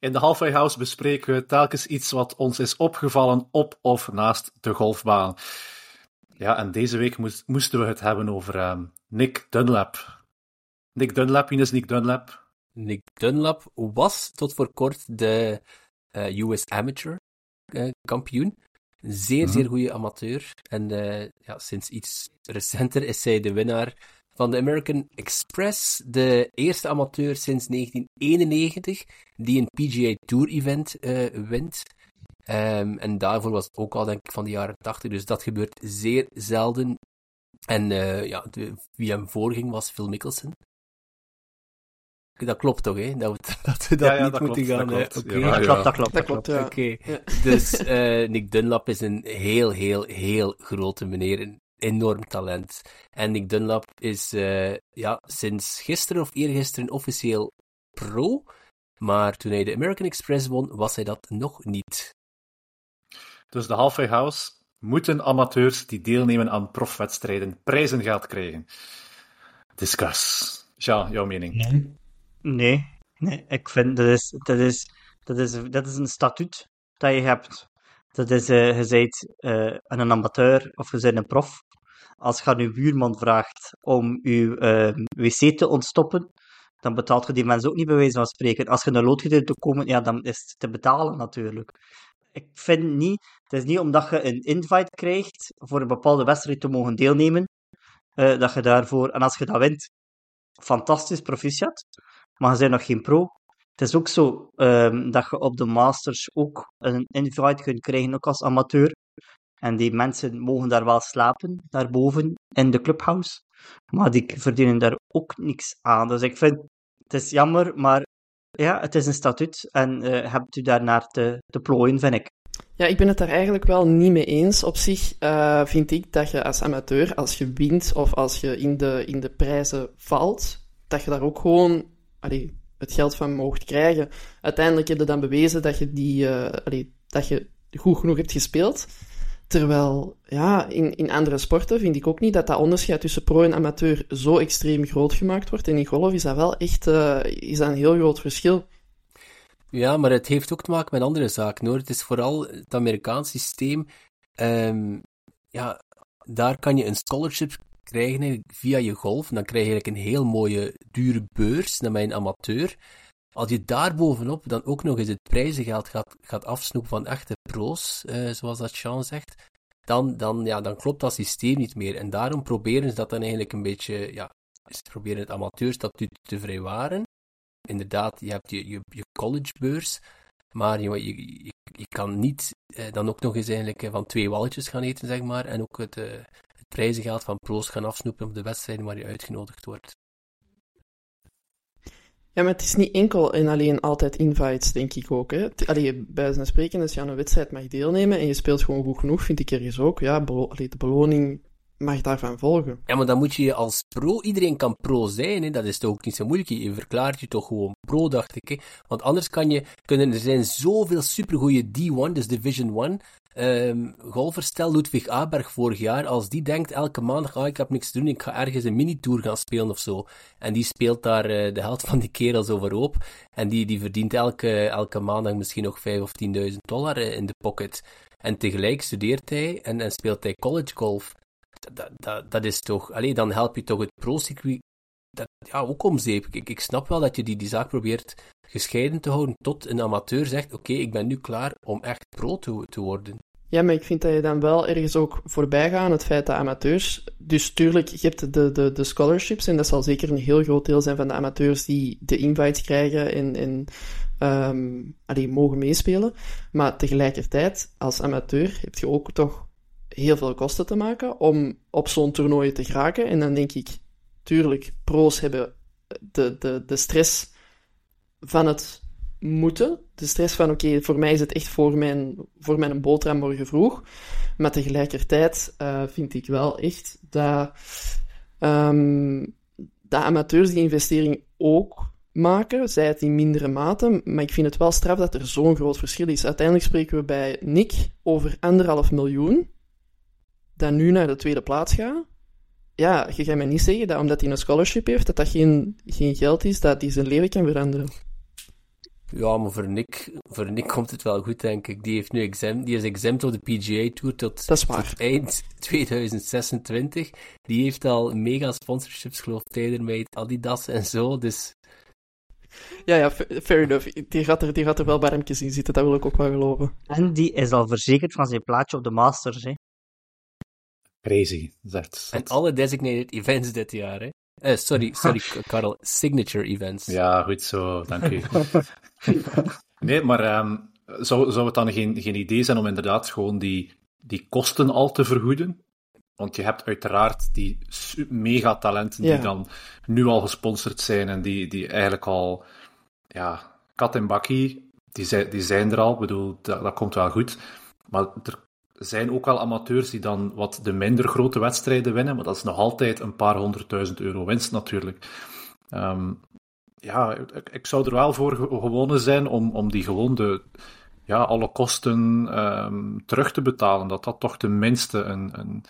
Speaker 3: In de Halfway House bespreken we telkens iets wat ons is opgevallen op of naast de golfbaan. Ja, en deze week moest- moesten we het hebben over ehm, Nick Dunlap. Nick Dunlap, wie is Nick Dunlap?
Speaker 5: Nick Dunlap was tot voor kort de eh, US Amateur eh, kampioen. Zeer,
Speaker 3: Mhm.
Speaker 5: zeer goede amateur. En eh, ja, sinds iets recenter is zij de winnaar van de American Express. De eerste amateur sinds 1991 die een PGA Tour event wint. Ehm, en daarvoor was het ook al, denk ik, van de jaren 80. Dus dat gebeurt zeer zelden. En ja, de, wie hem voorging was Phil Mickelson. Dat klopt toch, hè? Dat we dat, we dat
Speaker 3: Ja, ja,
Speaker 5: niet
Speaker 3: dat
Speaker 5: moeten
Speaker 3: klopt,
Speaker 5: gaan...
Speaker 3: dat
Speaker 5: eh,
Speaker 3: klopt. Ja,
Speaker 2: dat
Speaker 3: ja.
Speaker 2: klopt, dat klopt.
Speaker 4: Dat klopt, ja.
Speaker 5: Oké, dus eh, Nick Dunlap is een heel, heel, heel grote meneer. Een enorm talent. En Nick Dunlap is eh, ja, sinds gisteren of eergisteren officieel pro. Maar toen hij de American Express won, was hij dat nog niet.
Speaker 3: Dus de Halfway House moeten amateurs die deelnemen aan profwedstrijden prijzengeld krijgen. Discuss. Ja, jouw mening.
Speaker 2: Nee, nee, ik vind dat is, dat is, dat is, dat is een statuut dat je hebt. Dat is, eh, je bent eh, een amateur of je bent een prof. Als je aan je buurman vraagt om je eh, wc te ontstoppen, dan betaalt je die mensen ook niet bij wijze van spreken. Als je een loodgieter te komen, ja, dan is het te betalen natuurlijk. Ik vind niet, het is niet omdat je een invite krijgt voor een bepaalde wedstrijd te mogen deelnemen, eh, dat je daarvoor, en als je dat wint, fantastisch, proficiat. Maar je bent nog geen pro. Het is ook zo ehm, dat je op de Masters ook een invite kunt krijgen, ook als amateur. En die mensen mogen daar wel slapen, daarboven in de clubhouse. Maar die verdienen daar ook niks aan. Dus ik vind, het is jammer, maar ja, het is een statuut en uh, hebt u daarnaar te, te plooien, vind ik.
Speaker 4: Ja, ik ben het daar eigenlijk wel niet mee eens. Op zich uh, vind ik dat je als amateur, als je wint of als je in de, in de prijzen valt, dat je daar ook gewoon het geld van mocht krijgen. Uiteindelijk heb je dan bewezen dat je, die, allee, dat je goed genoeg hebt gespeeld. Terwijl, ja, in, in andere sporten vind ik ook niet dat dat onderscheid tussen pro en amateur zo extreem groot gemaakt wordt. En in golf is dat wel echt uh, is dat een heel groot verschil.
Speaker 5: Ja, maar het heeft ook te maken met andere zaken hoor. Het is vooral het Amerikaans systeem. Um, ja, daar kan je een scholarship krijgen via je golf. Dan krijg je eigenlijk een heel mooie, dure beurs naar mijn amateur. Als je daar bovenop dan ook nog eens het prijzengeld gaat, gaat afsnoepen van echte pro's, uh, zoals dat Sean zegt, dan, dan, ja, dan klopt dat systeem niet meer. En daarom proberen ze dat dan eigenlijk een beetje, ja, ze proberen het amateurstatuut te vrijwaren. Inderdaad, je hebt je, je, je collegebeurs, maar je, kan niet eh, dan ook nog eens eigenlijk eh, van twee walletjes gaan eten, zeg maar, en ook het, het prijzengeld van pro's gaan afsnoepen op de wedstrijden waar je uitgenodigd wordt.
Speaker 4: Ja, maar het is niet enkel en alleen altijd invites, denk ik ook. Hè. Allee, bij zijn spreken, als je aan een wedstrijd mag deelnemen en je speelt gewoon goed genoeg, vind ik ergens ook. Ja, de beloning mag daarvan volgen.
Speaker 5: Ja, maar dan moet je als pro, iedereen kan pro zijn, hè? dat is toch ook niet zo moeilijk. Je verklaart je toch gewoon pro, dacht ik. Want anders kan je, kunnen, er zijn zoveel supergoeie D1, dus Division 1, um, golfers, stel Ludwig Aberg vorig jaar, als die denkt elke maandag, ah, ik heb niks te doen, ik ga ergens een mini-tour gaan spelen of zo. En die speelt daar uh, de helft van die kerels overhoop. En die, die verdient elke, elke maandag misschien nog 5 of 10.000 dollar uh, in de pocket. En tegelijk studeert hij en, en speelt hij college golf. Dat, dat, dat is toch, alleen dan help je toch het pro-circuit dat, ja, ook om zeep. Ik, ik snap wel dat je die, die zaak probeert gescheiden te houden tot een amateur zegt, oké, ik ben nu klaar om echt pro te, te worden.
Speaker 4: Ja, maar ik vind dat je dan wel ergens ook voorbij gaat aan het feit dat amateurs... Dus tuurlijk, je hebt de, de, de scholarships, en dat zal zeker een heel groot deel zijn van de amateurs die de invites krijgen en, en um, mogen meespelen. Maar tegelijkertijd, als amateur, heb je ook toch heel veel kosten te maken om op zo'n toernooi te geraken. En dan denk ik, tuurlijk, pro's hebben de, de, de stress van het moeten. De stress van, oké, voor mij is het echt voor mijn, voor mijn boterham morgen vroeg. Maar tegelijkertijd uh, vind ik wel echt dat, um, dat amateurs die investering ook maken, zij het in mindere mate, maar ik vind het wel straf dat er zo'n groot verschil is. Uiteindelijk spreken we bij Nick over anderhalf miljoen, dat nu naar de tweede plaats gaat. Ja, je gaat mij niet zeggen dat omdat hij een scholarship heeft, dat dat geen, geen geld is dat hij zijn leven kan veranderen.
Speaker 5: Ja, maar voor Nick, voor Nick komt het wel goed, denk ik. Die, heeft nu exempt, die is exempt op de PGA Tour tot,
Speaker 4: tot
Speaker 5: eind 2026. Die heeft al mega sponsorships, geloof ik, met Adidas en zo, dus...
Speaker 4: Ja, ja, fair enough. Die gaat er, die gaat er wel barmpjes in zitten, dat wil ik ook wel geloven.
Speaker 2: En die is al verzekerd van zijn plaatje op de Masters, hè.
Speaker 3: Crazy, zegt.
Speaker 5: En alle designated events dit jaar, hè. Uh, sorry, sorry, Karel. Signature events.
Speaker 3: Ja, goed zo, dank u. nee, maar um, zou, zou het dan geen, geen idee zijn om inderdaad gewoon die, die kosten al te vergoeden? Want je hebt uiteraard die megatalenten die dan nu al gesponsord zijn en die, die eigenlijk al, ja, kat en bakkie, die zijn, die zijn er al. Ik bedoel, dat, dat komt wel goed. Maar er zijn ook wel amateurs die dan wat de minder grote wedstrijden winnen, maar dat is nog altijd een paar honderdduizend euro winst natuurlijk. Um, ja, ik, ik, zou er wel voor gewonnen zijn om, om die gewoon de, ja, alle kosten um, terug te betalen. Dat dat toch tenminste een, een,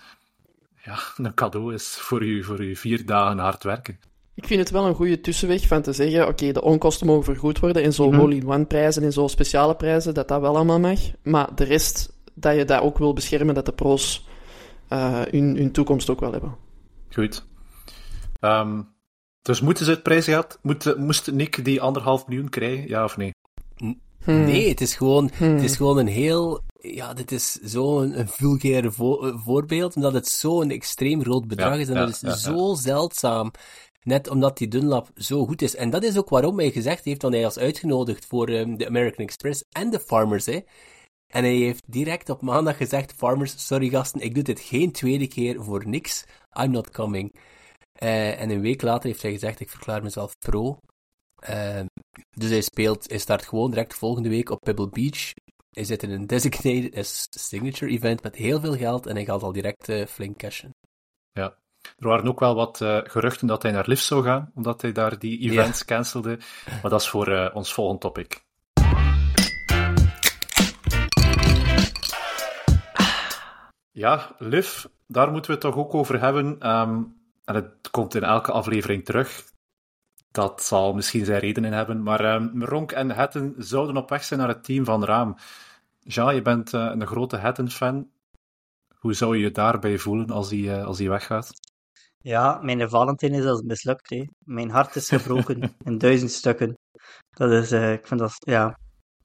Speaker 3: ja, een cadeau is voor je, voor je vier dagen hard werken.
Speaker 4: Ik vind het wel een goede tussenweg van te zeggen, oké, de onkosten mogen vergoed worden en zo mm hole-in-one prijzen en zo speciale prijzen, dat dat wel allemaal mag. Maar de rest dat je dat ook wil beschermen, dat de pro's uh, hun, hun toekomst ook wel hebben.
Speaker 3: Goed. Um, dus moeten ze het prijsgeld, moet, moest Nick die anderhalf miljoen krijgen, ja of nee?
Speaker 5: Hmm. Nee, het is gewoon, hmm. het is gewoon een heel, ja, dit is zo'n een vulgaire vo voorbeeld, omdat het zo'n extreem groot bedrag ja, is en ja, dat is zo zeldzaam. Net omdat die Dunlap zo goed is. En dat is ook waarom hij gezegd heeft dat hij was uitgenodigd voor um, de American Express en de Farmers. Hè. En hij heeft direct op maandag gezegd: Farmers, sorry gasten, ik doe dit geen tweede keer voor niks. I'm not coming. Uh, en een week later heeft hij gezegd: Ik verklaar mezelf pro. Uh, dus hij speelt, hij start gewoon direct volgende week op Pebble Beach. Hij zit in een designated signature event met heel veel geld en hij gaat al direct uh, flink cashen.
Speaker 3: Ja, er waren ook wel wat uh, geruchten dat hij naar Lift zou gaan, omdat hij daar die events cancelde. Maar dat is voor uh, ons volgende topic. Ja, Liv, daar moeten we het toch ook over hebben. Um, en het komt in elke aflevering terug. Dat zal misschien zijn redenen hebben. Maar um, Ronk en Hetten zouden op weg zijn naar het team van Raam. Ja, je bent uh, een grote Hetten-fan. Hoe zou je je daarbij voelen als hij, uh, als hij weggaat?
Speaker 2: Ja, mijn Valentin is als mislukt. Hè. Mijn hart is gebroken in duizend stukken. Dat is, uh, ik vind dat, ja.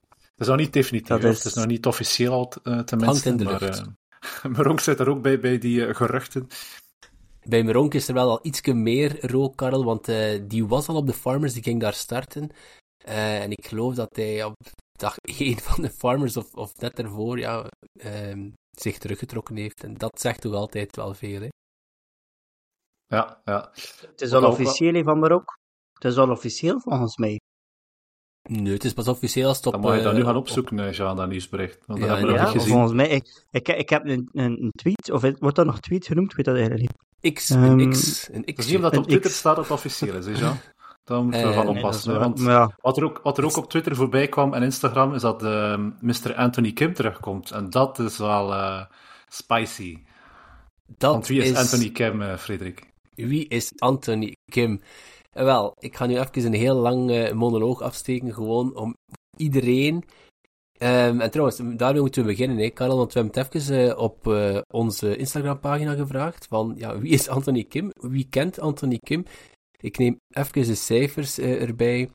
Speaker 3: Het is nog niet definitief, dat is... het is nog niet officieel al tenminste. Maar, Meronk zit er ook bij, bij die uh, geruchten.
Speaker 5: Bij Meronk is er wel al iets meer rook, Karel, want uh, die was al op de Farmers, die ging daar starten. Uh, en ik geloof dat hij op dag 1 van de Farmers, of, of net ervoor, ja, zich teruggetrokken heeft. En dat zegt toch altijd wel veel, hè?
Speaker 3: Ja, ja.
Speaker 2: Het is al officieel van Marok. Het is al officieel volgens mij.
Speaker 5: Nee, het is pas officieel als het op...
Speaker 3: Dan moet je dat nu gaan opzoeken, op... Jean, dat nieuwsbericht. Want
Speaker 2: ja,
Speaker 3: dat hebben we
Speaker 2: ja,
Speaker 3: nog niet gezien.
Speaker 2: volgens mij... Ik, ik, ik heb een, een, tweet, of wordt dat nog tweet genoemd? Ik weet dat eigenlijk niet.
Speaker 5: X, een um, X. Een X.
Speaker 3: Zie je dat op Twitter staat dat het officieel is, Jean? Daar moeten we uh, van oppassen. Nee, want
Speaker 2: ja.
Speaker 3: wat, er ook, wat er ook op Twitter voorbij kwam en Instagram, is dat uh, Mr. Anthony Kim terugkomt. En dat is wel uh, spicy.
Speaker 5: Dat
Speaker 3: want wie is,
Speaker 5: is...
Speaker 3: Anthony Kim, uh, Frederik?
Speaker 5: Wie is Anthony Kim? Wel, ik ga nu even een heel lang uh, monoloog afsteken, gewoon om iedereen. Um, en trouwens, daarmee moeten we beginnen, hè, Karel, want we hebben het even uh, op onze Instagram-pagina gevraagd: van ja, wie is Anthony Kim? Wie kent Anthony Kim? Ik neem even de cijfers erbij.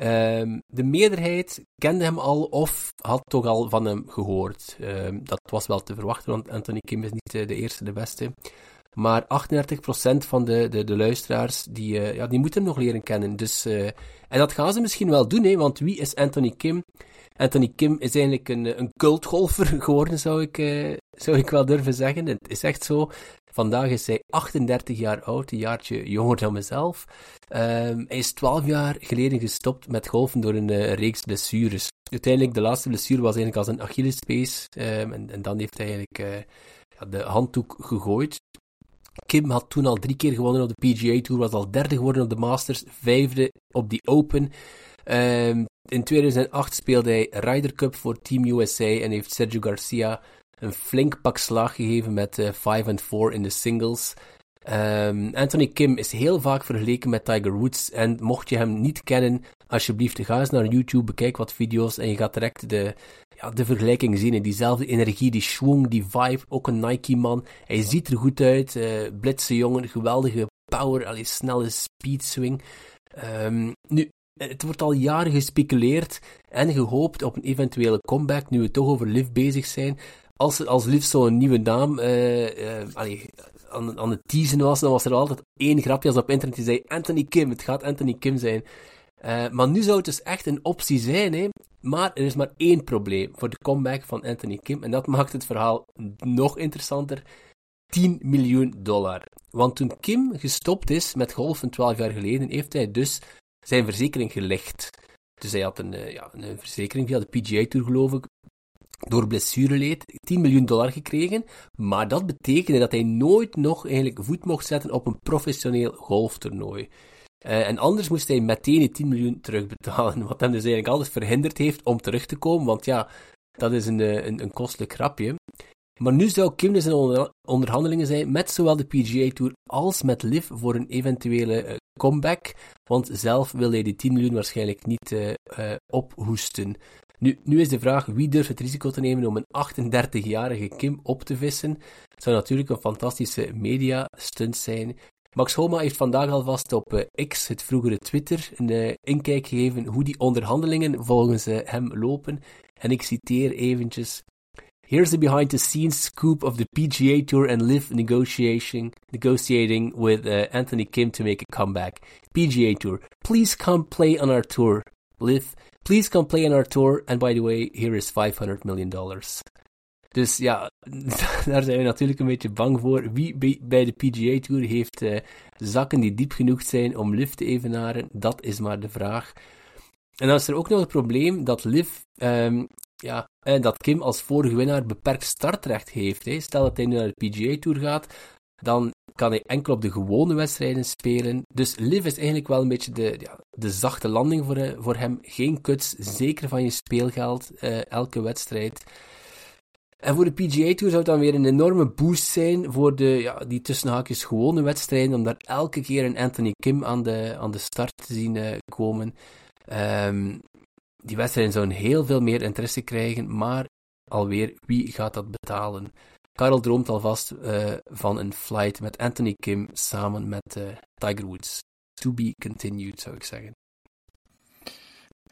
Speaker 5: Um, de meerderheid kende hem al of had toch al van hem gehoord. Um, dat was wel te verwachten, want Anthony Kim is niet de eerste, de beste. Maar 38% van de, de, de luisteraars, die, uh, ja, die moeten hem nog leren kennen. Dus, uh, en dat gaan ze misschien wel doen, hè, want wie is Anthony Kim? Anthony Kim is eigenlijk een, een cultgolfer geworden, zou ik, zou ik wel durven zeggen. Het is echt zo. Vandaag is hij 38 jaar oud, een jaartje jonger dan mezelf. Um, hij is 12 jaar geleden gestopt met golfen door een reeks blessures. Uiteindelijk, de laatste blessure was eigenlijk als een Achillespees. Um, en, en, dan heeft hij eigenlijk de handdoek gegooid. Kim had toen al drie keer gewonnen op de PGA Tour, was al derde geworden op de Masters, vijfde op die Open. Um, in 2008 speelde hij Ryder Cup voor Team USA en heeft Sergio Garcia een flink pak slaag gegeven met uh, 5 en 4 in de singles. Um, Anthony Kim is heel vaak vergeleken met Tiger Woods. En mocht je hem niet kennen, alsjeblieft, ga eens naar YouTube, bekijk wat video's en je gaat direct de, ja, de vergelijking zien. En diezelfde energie, die schwung, die vibe. Ook een Nike-man. Hij ziet er goed uit. Uh, blitse jongen, geweldige power, allee, snelle speed swing. Um, nu, het wordt al jaren gespeculeerd en gehoopt op een eventuele comeback, nu we toch over Liv bezig zijn. Als, als Liv zo'n nieuwe naam uh, uh, aan, aan het teasen was, dan was er altijd één grapje als op internet die zei Anthony Kim, het gaat Anthony Kim zijn. Uh, maar nu zou het dus echt een optie zijn, hè. Maar er is maar één probleem voor de comeback van Anthony Kim. En dat maakt het verhaal nog interessanter. 10 miljoen dollar. Want toen Kim gestopt is met golfen 12 jaar geleden, heeft hij dus zijn verzekering gelegd. Dus hij had een, ja, een verzekering via de PGA Tour, geloof ik, door blessureleed 10 miljoen dollar gekregen. Maar dat betekende dat hij nooit nog eigenlijk voet mocht zetten op een professioneel golftoernooi. Uh, en anders moest hij meteen die 10 miljoen terugbetalen. Wat hem dus eigenlijk altijd verhinderd heeft om terug te komen. Want ja, dat is een, een, een kostelijk grapje. Maar nu zou Kim dus in onder, onderhandelingen zijn met zowel de PGA Tour als met Liv voor een eventuele uh, comeback. Want zelf wil hij die 10 miljoen waarschijnlijk niet ophoesten. Nu, nu is de vraag wie durft het risico te nemen om een 38-jarige Kim op te vissen. Het zou natuurlijk een fantastische media-stunt zijn. Max Homa heeft vandaag alvast op uh, X, het vroegere Twitter, een uh, inkijk gegeven hoe die onderhandelingen volgens uh, hem lopen. En ik citeer eventjes. Here's the behind the scenes scoop of the PGA Tour and Live negotiating negotiating with Anthony Kim to make a comeback. PGA Tour, please come play on our tour. Live, please come play on our tour. And by the way, here is 500 million dollars. Dus ja, daar zijn we natuurlijk een beetje bang voor. Wie bij de PGA Tour heeft uh, zakken die diep genoeg zijn om Liv te evenaren? Dat is maar de vraag. En dan is er ook nog het probleem dat Liv, um, ja, en dat Kim als vorige winnaar beperkt startrecht heeft. Hè. Stel dat hij nu naar de PGA Tour gaat, dan kan hij enkel op de gewone wedstrijden spelen. Dus Liv is eigenlijk wel een beetje de, ja, de zachte landing voor, eh, voor hem. Geen kuts, zeker van je speelgeld, elke wedstrijd. En voor de PGA Tour zou het dan weer een enorme boost zijn voor de, ja, die tussenhaakjes gewone wedstrijden, om daar elke keer een Anthony Kim aan de, aan de start te zien uh, komen. Um, die wedstrijden zouden heel veel meer interesse krijgen, maar alweer, wie gaat dat betalen? Karel droomt alvast uh, van een flight met Anthony Kim samen met uh, Tiger Woods. To be continued, zou ik zeggen.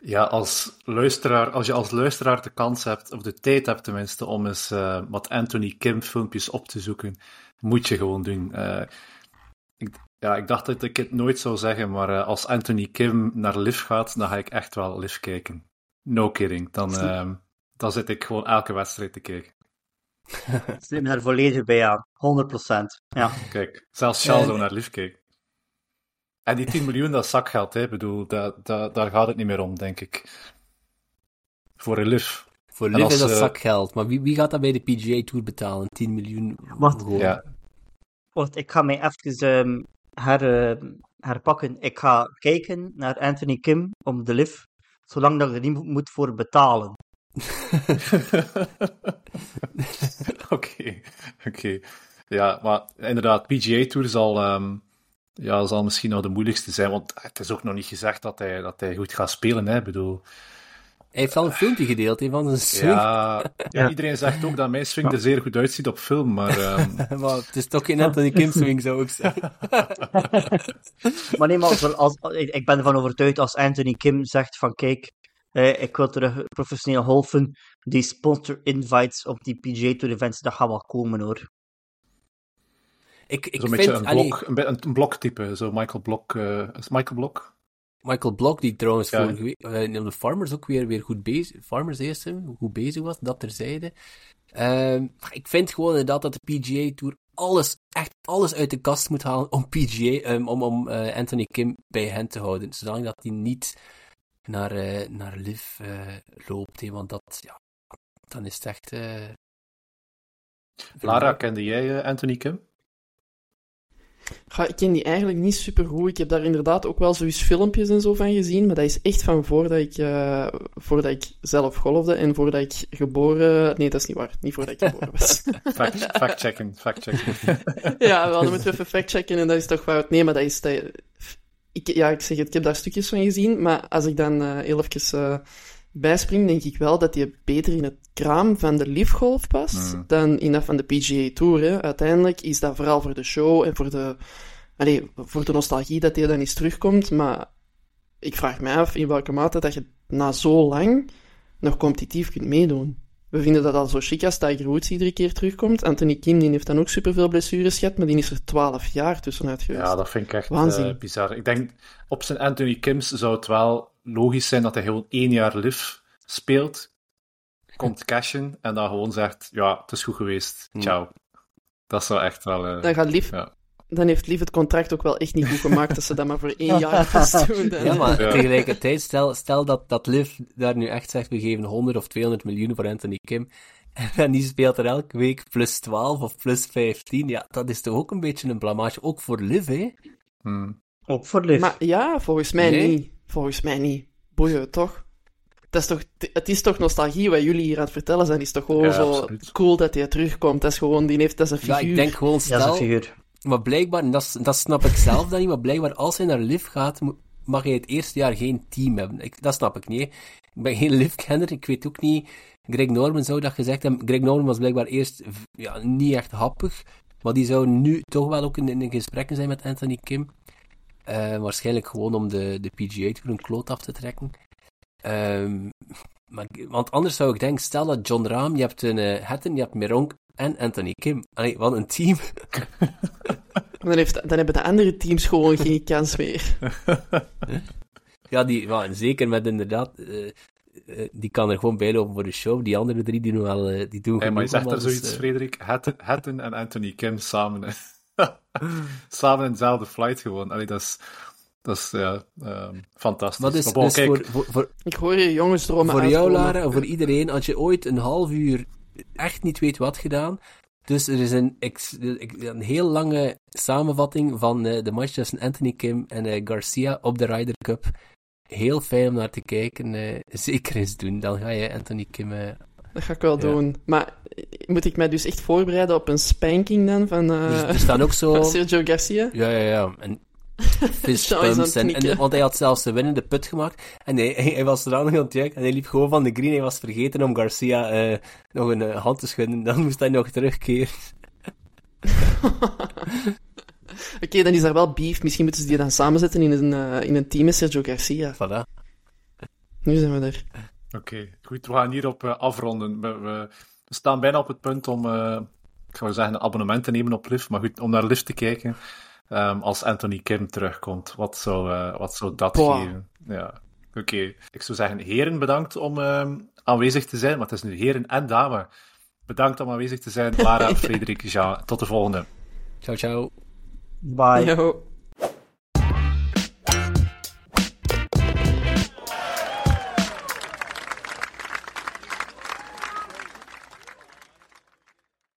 Speaker 3: Ja, als, luisteraar, als je als luisteraar de kans hebt, of de tijd hebt tenminste, om eens uh, wat Anthony Kim filmpjes op te zoeken, moet je gewoon doen. Uh, ik, ja, ik dacht dat ik het nooit zou zeggen, maar uh, als Anthony Kim naar Liv gaat, dan ga ik echt wel Liv kijken. No kidding. Dan, dan zit ik gewoon elke wedstrijd te kijken.
Speaker 2: Ik zit me daar volledig bij aan. 100%. Ja.
Speaker 3: Kijk, zelfs Charles zou naar Liv kijken. En die 10 miljoen, dat is zakgeld, hè. Ik bedoel, dat, dat, daar gaat het niet meer om, denk ik. Voor een liv.
Speaker 5: Voor liv is dat uh, zakgeld, maar wie, wie gaat dat bij de PGA Tour betalen? 10 miljoen?
Speaker 2: Wat? Ja. Wacht, ik ga mij even um, her, uh, herpakken. Ik ga kijken naar Anthony Kim om de liv, zolang dat ik er niet moet voor betalen.
Speaker 3: Oké, oké. Okay, okay. Ja, maar inderdaad, PGA Tour zal... Um, ja, zal misschien nog de moeilijkste zijn, want het is ook nog niet gezegd dat hij, dat hij goed gaat spelen. Hè. Ik bedoel...
Speaker 5: Hij heeft al een filmpje gedeeld he, van zijn swing.
Speaker 3: Ja, ja, iedereen zegt ook dat mijn swing er zeer goed uitziet op film, maar... Um...
Speaker 5: maar het is toch geen Anthony Kim swing, zou ik zeggen.
Speaker 2: maar nee, maar als, als, ik ben ervan overtuigd als Anthony Kim zegt van kijk, eh, ik wil terug professioneel golfen, die sponsor invites op die PGA Tour events, dat gaat wel komen hoor.
Speaker 5: Ik, ik vind,
Speaker 3: een, blok, een, een bloktype, zo Michael Blok. Uh, is Michael Blok?
Speaker 5: Michael Blok, die trouwens ja. vorige week uh, in de Farmers ook weer, weer goed bezig, Farmers eerst, goed bezig was, dat terzijde. Uh, ik vind gewoon inderdaad dat de PGA Tour alles, echt alles uit de kast moet halen om PGA, um, om, om uh, Anthony Kim bij hen te houden, zodat dat hij niet naar, uh, naar Liv loopt, he, want dat, ja, dan is het echt...
Speaker 3: Lara, kende jij Anthony Kim?
Speaker 4: Ja, ik ken die eigenlijk niet super goed. Ik heb daar inderdaad ook wel zoiets filmpjes en zo van gezien, maar dat is echt van voordat ik, uh, voordat ik zelf golfde en voordat ik geboren... Nee, dat is niet waar. Niet voordat ik geboren was.
Speaker 3: fact-checken, fact-checken.
Speaker 4: ja, we hadden moeten even fact-checken en dat is toch fout. Nee, maar dat is... Dat... Ik, ja, ik zeg het, ik heb daar stukjes van gezien, maar als ik dan uh, heel even... Uh, bijspring, denk ik wel dat hij beter in het kraam van de liefgolf past mm. dan in dat van de PGA Tour. Hè. Uiteindelijk is dat vooral voor de show en voor de, allez, voor de nostalgie dat hij dan eens terugkomt. Maar ik vraag me af in welke mate dat je na zo lang nog competitief kunt meedoen. We vinden dat al zo chic als Tiger Woods iedere keer terugkomt. Anthony Kim die heeft dan ook superveel blessures gehad, maar die is er 12 jaar tussenuit geweest.
Speaker 3: Ja, dat vind ik echt uh, bizar. Ik denk, op zijn Anthony Kims zou het wel logisch zijn dat hij gewoon één jaar live speelt, komt cashen en dan gewoon zegt, ja, het is goed geweest, hmm. ciao. Dat zou echt wel... Uh,
Speaker 4: dan gaat Liv... Ja. Dan heeft Liv het contract ook wel echt niet goed gemaakt dat ze dat maar voor één jaar vast doen.
Speaker 5: Ja, maar ja. tegelijkertijd, stel, stel dat, dat Liv daar nu echt zegt, we geven 100 of 200 miljoen voor Anthony Kim, en die speelt er elke week plus 12 of plus 15, ja, dat is toch ook een beetje een blamage, ook voor Liv, hè?
Speaker 3: Hmm.
Speaker 2: Ook voor Liv.
Speaker 4: Maar ja, volgens mij nee. niet. Volgens mij niet. Boeien, toch? Het is toch, het is toch nostalgie wat jullie hier aan het vertellen zijn. is toch gewoon ja, zo absoluut. cool dat hij terugkomt. Dat is gewoon, die heeft, dat is een figuur.
Speaker 5: Ja, ik denk gewoon, stel... Ja,
Speaker 2: een figuur.
Speaker 5: Maar blijkbaar, dat, dat snap ik zelf dan niet, maar blijkbaar als hij naar Liv gaat, mag hij het eerste jaar geen team hebben. Ik, dat snap ik niet. Ik ben geen Liv-kenner, ik weet ook niet... Greg Norman zou dat gezegd hebben. Greg Norman was blijkbaar eerst ja, niet echt happig, maar die zou nu toch wel ook in, in gesprekken zijn met Anthony Kim. Uh, waarschijnlijk gewoon om de, de PGA Tour een kloot af te trekken. Um, maar, want anders zou ik denken, stel dat John Rahm, je hebt een uh, Hatton, je hebt Meronk en Anthony Kim. Allee, wat een team.
Speaker 4: dan, heeft, dan hebben de andere teams gewoon geen kans meer.
Speaker 5: ja, die, well, zeker met inderdaad... Uh, uh, die kan er gewoon bij lopen voor de show. Die andere drie die doen wel... Die doen
Speaker 3: hey, maar je zegt er zoiets, dus, Frederik. Hatton en Anthony Kim samen. samen in dezelfde flight gewoon. Allee, dat is... Dat is ja, um, fantastisch.
Speaker 5: Wat is, bon, dus kijk, voor, voor, voor,
Speaker 4: ik hoor je jongens dromen
Speaker 5: Voor jou, Lara, en voor iedereen, als je ooit een half uur echt niet weet wat gedaan, dus er is een, een heel lange samenvatting van uh, de match tussen Anthony Kim en uh, Garcia op de Ryder Cup. Heel fijn om naar te kijken. Uh, zeker eens doen. Dan ga je Anthony Kim.
Speaker 4: dat ga ik wel ja. doen. Maar moet ik mij dus echt voorbereiden op een spanking dan van,
Speaker 5: er, er staan ook zo...
Speaker 4: Sergio Garcia?
Speaker 5: Ja, ja, ja. En fistpumps. en, en, want hij had zelfs de winnende put gemaakt. En hij, hij, was er aan het En hij liep gewoon van de green. Hij was vergeten om Garcia uh, nog een uh, hand te schudden. Dan moest hij nog terugkeren.
Speaker 4: Oké, okay, dan is daar wel beef. Misschien moeten ze die dan samenzetten in een, uh, in een team met Sergio Garcia.
Speaker 5: Voilà.
Speaker 4: Nu zijn we er.
Speaker 3: Oké, okay, goed. We gaan hierop uh, afronden. We, we, staan bijna op het punt om, uh, ik zou zeggen, een abonnement te nemen op Lift. Maar goed, om naar Lift te kijken. Um, als Anthony Kim terugkomt. Wat zou, uh, wat zou dat Boah. geven? Ja, oké. Okay. Ik zou zeggen, heren, bedankt om um, aanwezig te zijn. Maar het is nu heren en dame. Bedankt om aanwezig te zijn. Lara, Frederik, Jean. Tot de volgende.
Speaker 5: Ciao, ciao.
Speaker 2: Bye.
Speaker 4: Yo.